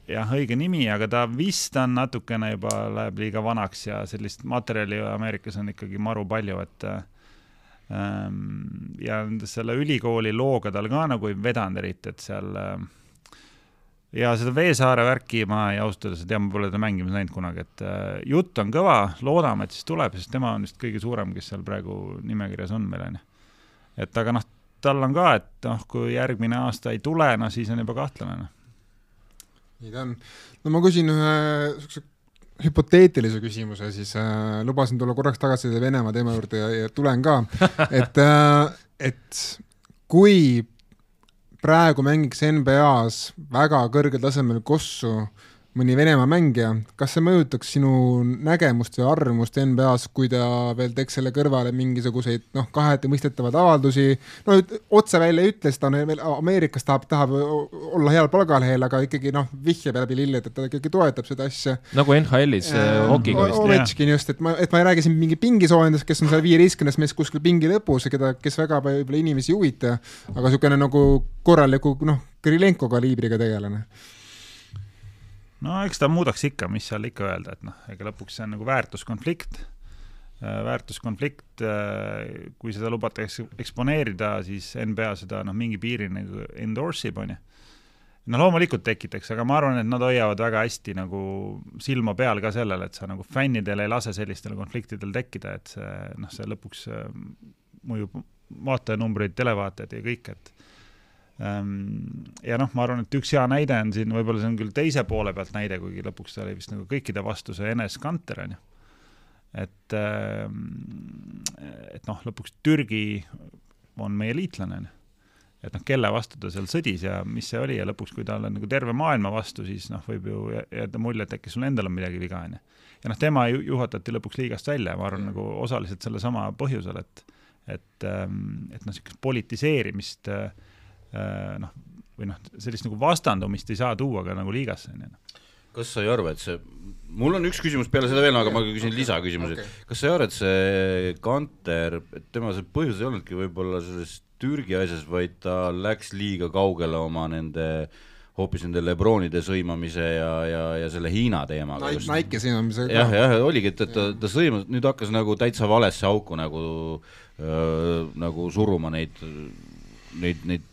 Jah, õige nimi, aga ta vist on natukene juba, läheb liiga vanaks ja sellist materjali Ameerikas on ikkagi maru palju, et ähm, ja selle ülikooli looga tal ka nagu ei vedanud eriti, et seal äh, ja seda Veesaare värki ma ei ausalt öeldes ei tea, ma pole teda mängimas näinud kunagi, et äh, jutt on kõva, loodame, et siis tuleb, sest tema on vist kõige suurem, kes seal praegu nimekirjas on meil, on ju. et aga noh, tal on ka, et noh, kui järgmine aasta ei tule, no siis on juba kahtlane, noh nii ta on. no ma küsin ühe niisuguse hüpoteetilise küsimuse, siis äh, lubasin tulla korraks tagasi Venemaa teema juurde ja, ja tulen ka, et äh,, et kui praegu mängiks NBA-s väga kõrgel tasemel kossu mõni Venemaa mängija, kas see mõjutaks sinu nägemust või arvamust NBA-s, kui ta veel teeks selle kõrvale mingisuguseid noh, kaheti mõistetavaid avaldusi, no otse välja ütles, ta on veel Ameerikas tahab, tahab olla heal palgalehel, aga ikkagi noh, vihjab läbi lilled, et ta ikkagi toetab seda asja. nagu NHL-is äh, hokiga vist. Ovechkin just, et ma, et ma ei räägi siin mingi pingisoojendest, kes on seal viieteistkümnes mees kuskil pingi lõpus keda, kes väga võib-olla inimesi ei huvita, aga niisugune nagu korraliku noh, Kirilenko kaliibriga tegelane no eks ta muudaks ikka, mis seal ikka öelda, et noh, ega lõpuks see on nagu väärtuskonflikt, äh, väärtuskonflikt, äh, kui seda lubatakse eksponeerida, siis NBA seda noh, mingi piirini nagu endorse ib, on ju. no loomulikult tekitaks, aga ma arvan, et nad hoiavad väga hästi nagu silma peal ka sellele, et sa nagu fännidel ei lase sellistel konfliktidel tekkida, et see noh, see lõpuks äh, mõjub vaatajanumbreid, televaatajaid ja kõik, et ja noh, ma arvan, et üks hea näide on siin, võib-olla see on küll teise poole pealt näide, kuigi lõpuks see oli vist nagu kõikide vastu see Enes Kanter, on ju. et, ehm, et noh, lõpuks Türgi on meie liitlane, on ju. et noh, kelle vastu ta seal sõdis ja mis see oli ja lõpuks, kui ta on nagu terve maailma vastu, siis noh, võib ju jääda mulje, et äkki sul endal on midagi viga, on ju. ja noh, tema ju juhatati lõpuks liigast välja, ma arvan, nagu osaliselt sellesama põhjusel, et et, ähm, et noh, niisugust politiseerimist äh, noh, või noh, sellist nagu vastandumist ei saa tuua ka nagu liigasse, on ju kas sa ei arva, et see, mul on üks küsimus peale seda veel, aga ma küsin lisaküsimuse okay., kas sa ei arva, et see Kanter, et tema see põhjus ei olnudki võib-olla selles Türgi asjas, vaid ta läks liiga kaugele oma nende hoopis nende Lebronide sõimamise ja, ja, ja selle Hiina teemaga. Nike sõimamisega. jah, jah, oligi, et, et ta, ta sõimas, nüüd hakkas nagu täitsa valesse auku nagu äh,, nagu suruma neid, neid, neid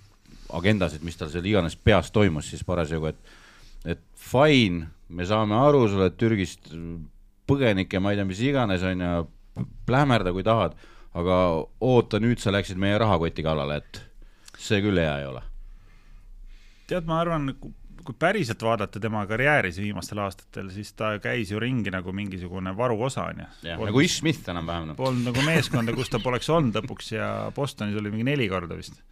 agendasid, mis tal seal iganes peas toimus siis parasjagu, et et fine, me saame aru, sa oled Türgist põgenik ja ma ei tea, mis iganes, on ju, plähmerda, kui tahad, aga oota, nüüd sa läksid meie rahakoti kallale, et see küll hea ei ole. tead, ma arvan, kui päriselt vaadata tema karjääri viimastel aastatel, siis ta käis ju ringi nagu mingisugune varuosa, on ju. nagu Ish Smith enam-vähem. Polnud nagu meeskonda, kus ta poleks olnud lõpuks ja Bostonis oli mingi neli korda vist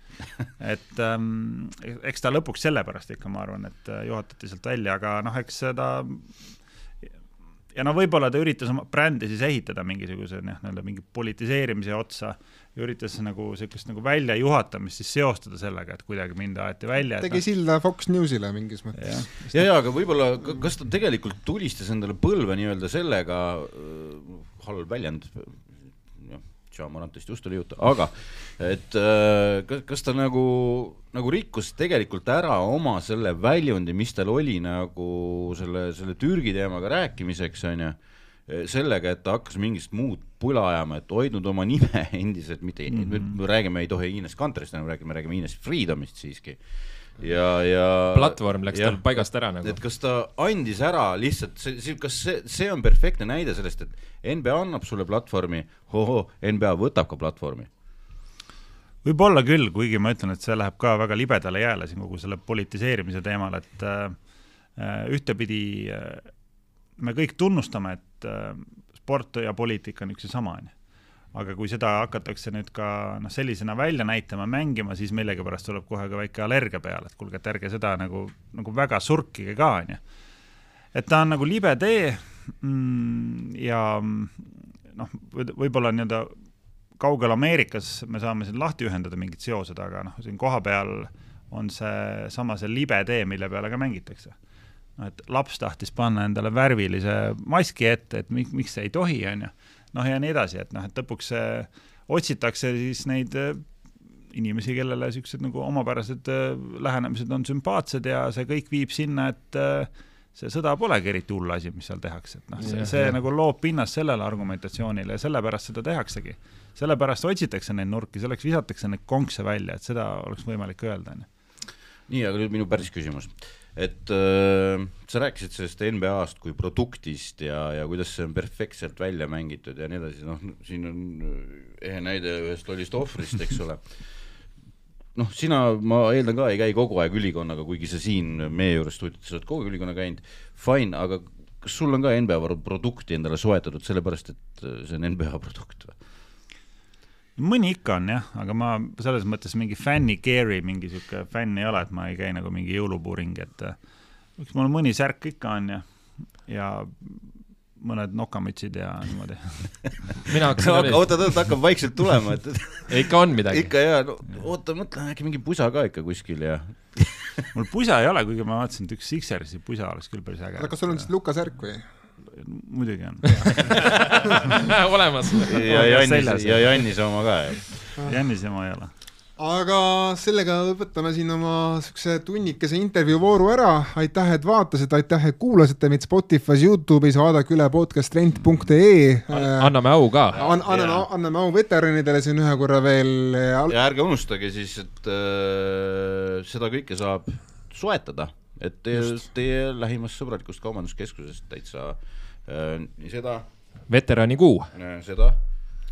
et ähm, eks ta lõpuks sellepärast ikka, ma arvan, et äh, juhatati sealt välja, aga noh, eks seda ja no võib-olla ta üritas oma brändi siis ehitada mingisuguse noh, nii-öelda mingi politiseerimise otsa ja üritas nagu niisugust nagu väljajuhatamist siis seostada sellega, et kuidagi mind aeti välja. tegi no, silda Fox Newsile mingis mõttes. ja, ja, ja, aga võib-olla, kas ta tegelikult tulistas endale põlve nii-öelda sellega, äh, halb väljend, Tšamorantist just oli juttu, aga et äh, kas, kas ta nagu, nagu rikkus tegelikult ära oma selle väljundi, mis tal oli nagu selle, selle Türgi teemaga rääkimiseks, onju, sellega, et ta hakkas mingit muud pula ajama, et hoidnud oma nime endiselt, mitte mm, -hmm. me räägime, ei tohi Ines Kanterist enam rääkida, me räägime Ines Freedomist siiski ja, ja platvorm läks ja, tal paigast ära nagu. et kas ta andis ära lihtsalt, see, kas see, see on perfektne näide sellest, et NBA annab sulle platvormi, ohoo, NBA võtab ka platvormi? võib-olla küll, kuigi ma ütlen, et see läheb ka väga libedale jääle siin kogu selle politiseerimise teemal, et äh, ühtepidi äh, me kõik tunnustame, et äh, sport ja poliitika on üks ja sama, on ju aga kui seda hakatakse nüüd ka noh, sellisena välja näitama, mängima, siis millegipärast tuleb kohe ka väike allergia peale, et kuulge, et ärge seda nagu, nagu väga surkige ka, on ju. et ta on nagu libe tee mm, ja noh, võib-olla nii-öelda kaugel Ameerikas me saame siin lahti ühendada mingid seosed, aga noh, siin kohapeal on see sama see libe tee, mille peale ka mängitakse. Noh, et laps tahtis panna endale värvilise maski ette, et miks, miks see ei tohi, on ju noh, ja nii edasi, et noh, et lõpuks äh, otsitakse siis neid äh, inimesi, kellele niisugused nagu omapärased äh, lähenemised on sümpaatsed ja see kõik viib sinna, et see sõda polegi eriti hull asi, mis seal tehakse, et noh, see, see nagu loob pinnast sellele argumentatsioonile ja sellepärast seda tehaksegi. sellepärast otsitakse neid nurki, selleks visatakse neid konkse välja, et seda oleks võimalik öelda, on ju. nii, aga nüüd minu päris küsimus et äh, sa rääkisid sellest NBA-st kui produktist ja, ja kuidas see on perfektselt välja mängitud ja nii edasi, noh, siin on äh, ehe näide ühest lollist ohvrist, eks ole. noh, sina, ma eeldan ka, ei käi kogu aeg ülikonnaga, kuigi sa siin meie juures stuudios oled kogu aeg ülikonna käinud, fine, aga kas sul on ka NBA produkti endale soetatud, sellepärast et äh, see on NBA produkt või? Mõni ikka on jah, aga ma selles mõttes mingi fänni carry, mingi sihuke fänn ei ole, et ma ei käi nagu mingi jõulupuu ringi, et eks mul mõni särk ikka on ja, ja mõned nokamütsid ja niimoodi mina hakkasin oota, oota, oota, hakkab vaikselt tulema, et ikka on midagi. ikka ja no, oota, mõtle äkki mingi pusa ka ikka kuskil ja mul pusa ei ole, kuigi ma vaatasin, et üks Sixersi pusa oleks küll päris äge. aga kas sul on siis Luka särk või? Muidugi on olemas. ja Jannis, ja Jannis oma ka. Jannise oma ei ole aga sellega lõpetame siin oma siukse tunnikese intervjuu vooru ära. aitäh, et vaatasite, aitäh, et kuulasite meid Spotify's, Youtube'is, vaadake üle podcasttrend.ee. anname au ka An. anname, anname au veteranidele siin ühe korra veel. ja ärge unustage siis, et äh, seda kõike saab soetada, et teie, teie lähimast sõbralikust kaubanduskeskusest täitsa äh, nii seda. veteranikuu. seda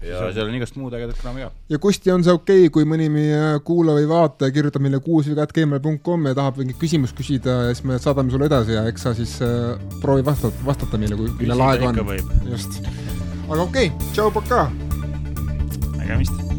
ja seal on igast muud ägedat kraami ka. ja Kusti, on see okei okay,, kui mõni meie kuulaja või vaataja kirjutab meile kuusviga.gmail.com ja tahab mingit küsimust küsida ja siis me saadame sulle edasi ja eks sa siis äh, proovi vastata, vastata meile, kui millal aega on. just. aga okei okay,, tšau, pakaa. nägemist